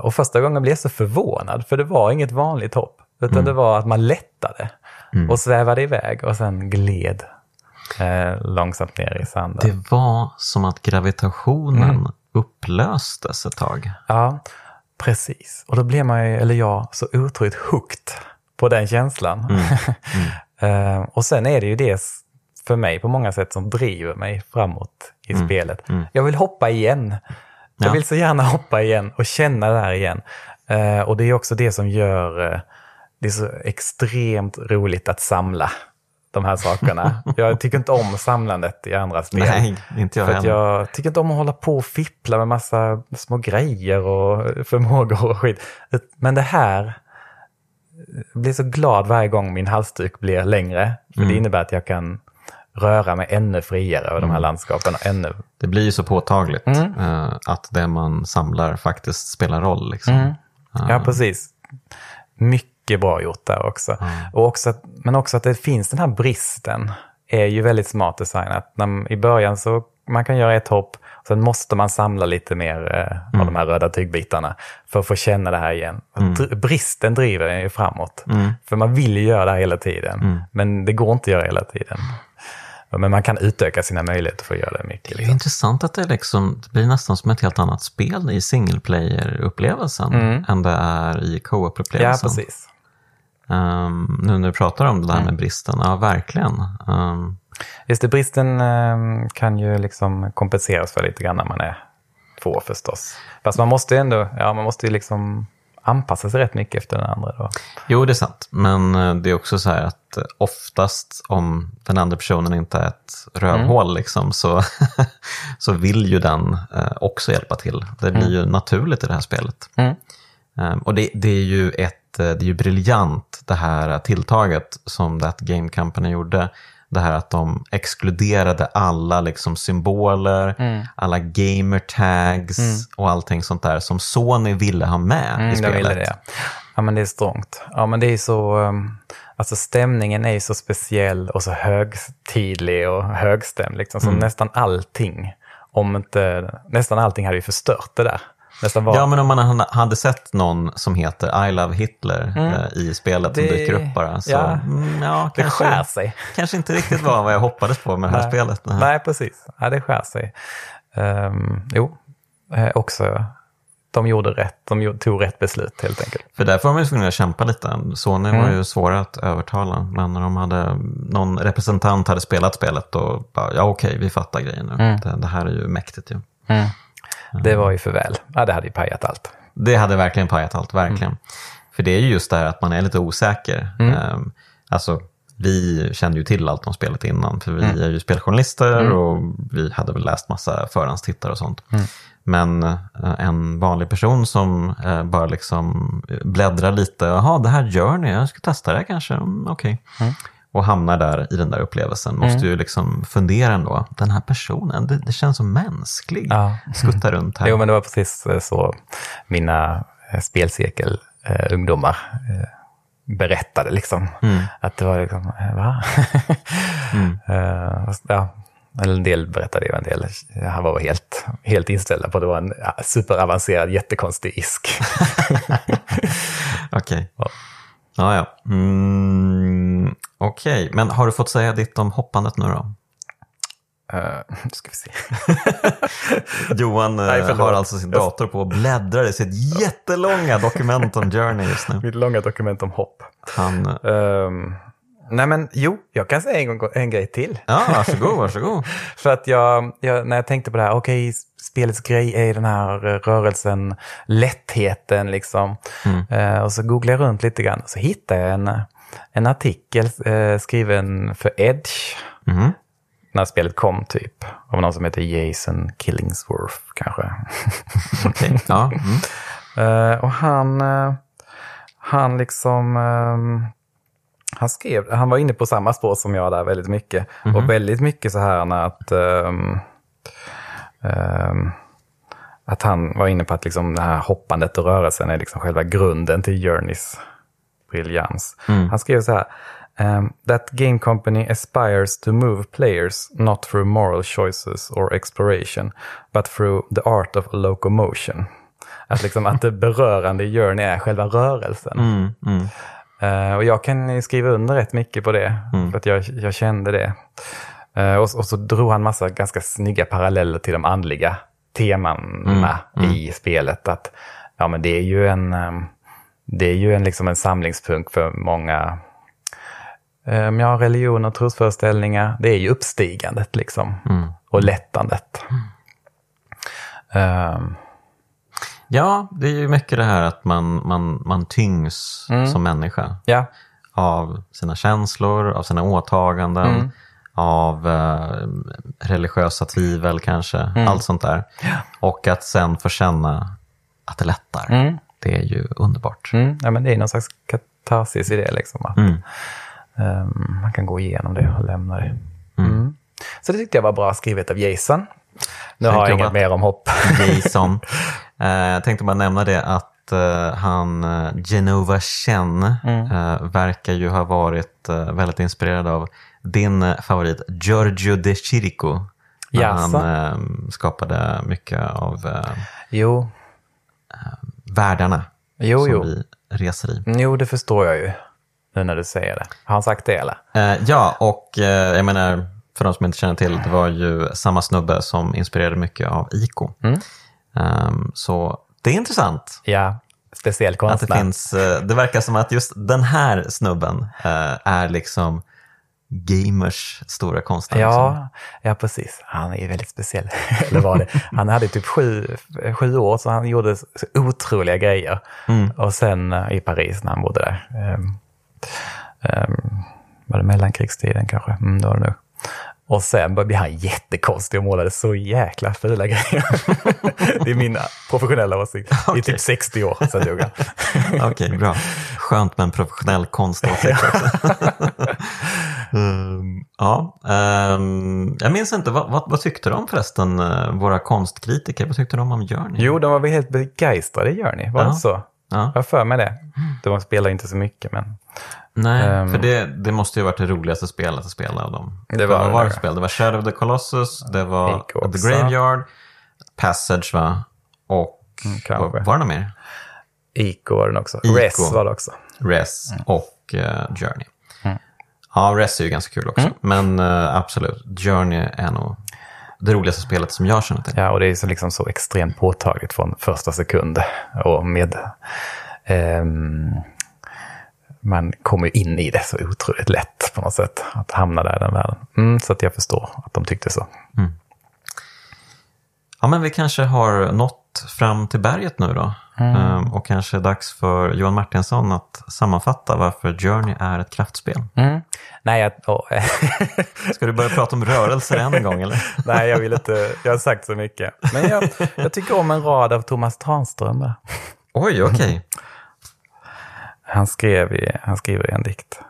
Och första gången blev jag så förvånad, för det var inget vanligt hopp. Utan det var att man lättade och svävade iväg och sen gled eh, långsamt ner i sanden. det var som att gravitationen Mm. upplöstes ett tag. Ja, precis. Och då blev man ju, eller jag, så otroligt hooked på den känslan. Eh, och sen är det ju det för mig på många sätt som driver mig framåt i spelet. Jag vill hoppa igen. Jag Ja. vill så gärna hoppa igen och känna det här igen. Eh, och det är också det som gör, eh, det är så extremt roligt att samla de här sakerna. jag tycker inte om samlandet i andra spel. Nej, inte jag För heller. jag tycker inte om att hålla på och fippla med massa små grejer och förmågor och skit. Men det här, jag blir så glad varje gång min halsduk blir längre. För Mm. det innebär att jag kan röra mig ännu friare över de Mm. här landskapen. och Ännu... Det blir ju så påtagligt Mm. eh, att det man samlar faktiskt spelar roll. Liksom. Mm. Ja, precis. Mycket bra gjort där också. Och också att, men också att det finns den här bristen är ju väldigt smart designat. När, I början så man kan göra ett hopp, sen måste man samla lite mer eh, av de här röda tygbitarna för att få känna det här igen. Dr- Bristen driver en ju framåt. För man vill ju göra det här hela tiden, men det går inte att göra hela tiden. Men man kan utöka sina möjligheter för att göra det mycket. Det är Liksom. intressant att det, liksom, det blir nästan som ett helt annat spel i single player-upplevelsen än det är i Mm. Ja, co-op-upplevelsen. precis. Ehm, nu när du pratar om det där Mm. med bristen, ja verkligen. Ehm, Just det, bristen eh, kan ju liksom kompenseras för lite grann när man är två förstås. Fast man måste ju ändå, ja man måste ju liksom anpassa sig rätt mycket efter den andra då. jo, det är sant. Men eh, det är också så här att eh, oftast om den andra personen inte är ett rövhål Mm. liksom, så, så vill ju den eh, också hjälpa till. Det blir ju naturligt i det här spelet. Mm. Och det, det är ju ett, det är ju briljant det här tilltaget som That Game Company gjorde. Det här att de exkluderade alla liksom symboler, Mm. alla gamer tags och allting sånt där som Sony ville ha med i Mm, jag spelet. ville det. ja. Men det är strångt. Ja men det är så, um, alltså stämningen är ju så speciell och så högtidlig och högstämd liksom. Så nästan allting, om inte, nästan allting hade ju förstört det där. Nästan var, Ja, men om man hade- sett någon som heter I Love Hitler eh, i spelet som Mm. Det- dyker upp bara, så ja. mm, ja, det kanske, skär sig. kanske inte riktigt var vad jag hoppades på med det här Nej. spelet. Nej. Nej, precis. Ja, det skär sig. Um, jo, eh, också. De gjorde rätt. De tog rätt beslut helt enkelt. För därför var man ju tvungen att kämpa lite. Sony var Mm. ju svåra att övertala. Men när de hade, någon representant hade spelat spelet och bara, ja okej, vi fattar grejen nu. Mm. Det, det här är ju mäktigt ju. Det var ju för väl. Ja, det hade ju pajat allt. Det hade verkligen pajat allt, verkligen. Mm. För det är ju just det här att man är lite osäker. Ehm, alltså, vi kände ju till allt om spelet innan, för vi Mm. är ju speljournalister och vi hade väl läst massa förhandstittar och sånt. Mm. Men eh, en vanlig person som eh, bara liksom bläddrar lite, jaha, det här gör ni, jag ska testa det här kanske, mm, okej. Mm. Och hamnar där i den där upplevelsen, måste ju liksom fundera ändå, den här personen, det, det känns så mänsklig, Ja. skuttar runt här. Jo, men det var precis eh, så mina eh, spelcirkel eh, eh, berättade liksom. Att det var liksom, va? Eh, ja, eller en del berättade ju, en del jag var helt, helt inställda på att det var en ja, superavancerad, jättekonstig isk. Okej. Ja. Ja, ja. Mm, Okej, men har du fått säga ditt om hoppandet nu då? Uh, ska vi se. Johan eh, Nej, förlåt. har alltså sin dator på och bläddrar i sitt jättelånga dokument om Journey just nu. Mitt långa dokument om hopp. Han, eh, Ehm, nej men jo, jag kan säga en, gång, en grej till. ja, varsågod, varsågod. För att jag, jag, när jag tänkte på det här, okej, spelets grej är den här eh, rörelsen, lättheten liksom. Eh, och så googlade jag runt lite grann och så hittade jag en, en artikel eh, skriven för Edge. Mhm. När spelet kom typ. Av någon som heter Jason Killingsworth kanske. Okej, ja. Mm. Eh, och han, eh, han liksom, ehm, han skrev, han var inne på samma spår som jag där väldigt mycket. Och väldigt mycket så här när att, ehm, ehm, att han var inne på att liksom det här hoppandet och rörelsen är liksom själva grunden till Journeys briljans. Han skrev så här. Um, that game company aspires to move players not through moral choices or exploration, but through the art of locomotion. Att, liksom, att det berörande i Journey är själva rörelsen. Mm, mm. Eh, och jag kan skriva under rätt mycket på det, för att jag, jag kände det. Eh, och, och så drog han massa ganska snygga paralleller till de andliga temana i spelet. Att ja, men det är ju en, ehm, det är ju en, liksom en samlingspunkt för många um, ja, religion och trosföreställningar. Det är ju uppstigandet liksom. Och lättandet. Ehm, Ja, det är ju mycket det här att man, man, man tyngs Mm. som människa Ja, av sina känslor, av sina åtaganden, Mm. av eh, religiösa tvivel kanske, Mm. allt sånt där. Och att sen få känna att det lättar, Mm. Det är ju underbart. mm, ja men det är någon slags katarsis i det. Liksom, att, Mm. ehm, man kan gå igenom det och lämna det. Mm. Så det tyckte jag var bra skrivet av Jason. Nu har jag inget mer om hopp. Jason. Eh, jag tänkte bara nämna det att eh, han, eh, Genova Chen, Mm. eh, verkar ju ha varit väldigt inspirerad av din favorit Giorgio De Chirico. När han eh, skapade mycket av Jo, världarna jo, som jo. vi reser i. Jo, det förstår jag ju. Nu när du säger det. Har han sagt det eller? Eh, ja, och eh, jag menar, för de som inte känner till, det var ju samma snubbe som inspirerade mycket av ICO. Mm. Ehm, så det är intressant. Ja, speciell Att det, konstnär. finns, eh, det verkar som att just den här snubben eh, är liksom gamers stora konstnär. Ja, ja, precis. Han är väldigt speciell. Eller var det? Han hade typ sju, sju år, så han gjorde så otroliga grejer. Mm. Och sen eh, i Paris när han bodde där. Um, um, var det mellankrigstiden kanske? Mm, det var det nog. Och sen blev han jättekonstig och målade så jäkla fula grejer. det är min professionella åsikt. I Okej. typ 60 år, sen dog han. Okej, bra. Skönt med en professionell konståsikt också. Ehm, ja, ehm, jag minns inte, vad, vad, vad tyckte de förresten, eh, våra konstkritiker? Vad tyckte de om Journey? Jo, de var väl helt begeistrade i Journey, var Ja. det så? Ja. Jag har för mig det. De spelar inte så mycket, men... Nej, Ehm. för det, det måste ju varit det roligaste spelet att spela av dem. Det var det var det spel? Det var Shadow of the Colossus, det var The. Graveyard, Passage va? Och Mm, var, var det något mer? Ico var den också. Ico. Res var det också. Res och eh, Journey. Mm. Ja, Res är ju ganska kul också. Men eh, absolut, Journey är nog det roligaste spelet som jag känner till. Ja, och det är så, liksom så extremt påtagligt från första sekund. Och med... ehm, man kommer ju in i det så otroligt lätt på något sätt. Att hamna där i den världen. Mm, så att jag förstår att de tyckte så. Ja, men vi kanske har nått fram till berget nu då. Mm. Ehm, och kanske dags för Johan Martinsson att sammanfatta varför Journey är ett kraftspel. Mm. Nej, jag, åh, Ska du börja prata om rörelser en gång eller? nej, jag vill inte... Jag har sagt så mycket. Men jag, jag tycker om en rad av Thomas Tranström. Oj, okej. Han, skrev i, han skriver i en dikt.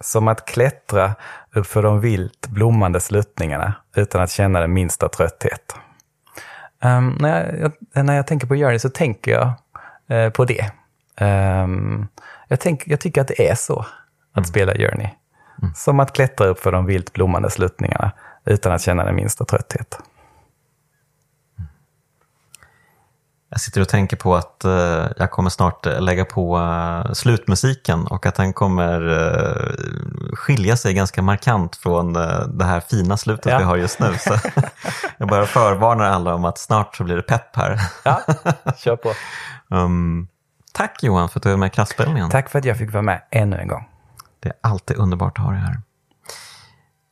Som att klättra uppför de vilt blommande sluttningarna utan att känna den minsta trötthet. Ehm, när, jag, när jag tänker på Journey så tänker jag eh, på det. Ehm, jag, tänk, jag tycker att det är så att spela Journey. Som att klättra uppför de vilt blommande sluttningarna utan att känna den minsta trötthet. Jag sitter och tänker på att eh, jag kommer snart eh, lägga på eh, slutmusiken och att den kommer eh, skilja sig ganska markant från eh, det här fina slutet Ja. vi har just nu. Så jag bara förvarnar alla om att snart så blir det pepp här. Ja, kör på. Um, tack Johan för att du är med i Kraftspelen. Tack för att jag fick vara med ännu en gång. Det är alltid underbart att ha dig här.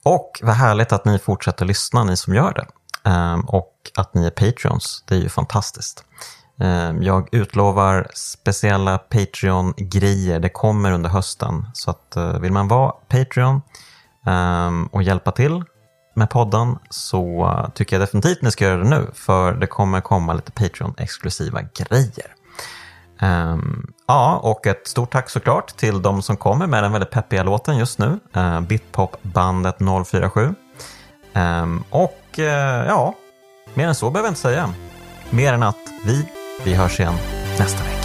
Och vad härligt att ni fortsätter lyssna, ni som gör det. Ehm, och att ni är Patreons, det är ju fantastiskt. Eh, jag utlovar speciella Patreon-grejer, det kommer under hösten. Så att, eh, vill man vara Patreon ehm, och hjälpa till med podden så eh, tycker jag definitivt ni ska göra det nu. För det kommer komma lite Patreon-exklusiva grejer. Ehm, ja, och ett stort tack såklart till de som kommer med den väldigt peppiga låten just nu. Bitpopbandet Bitpop-bandet ehm, 047. Och ja, mer än så behöver jag inte säga. Mer än att vi, vi hörs igen nästa vecka.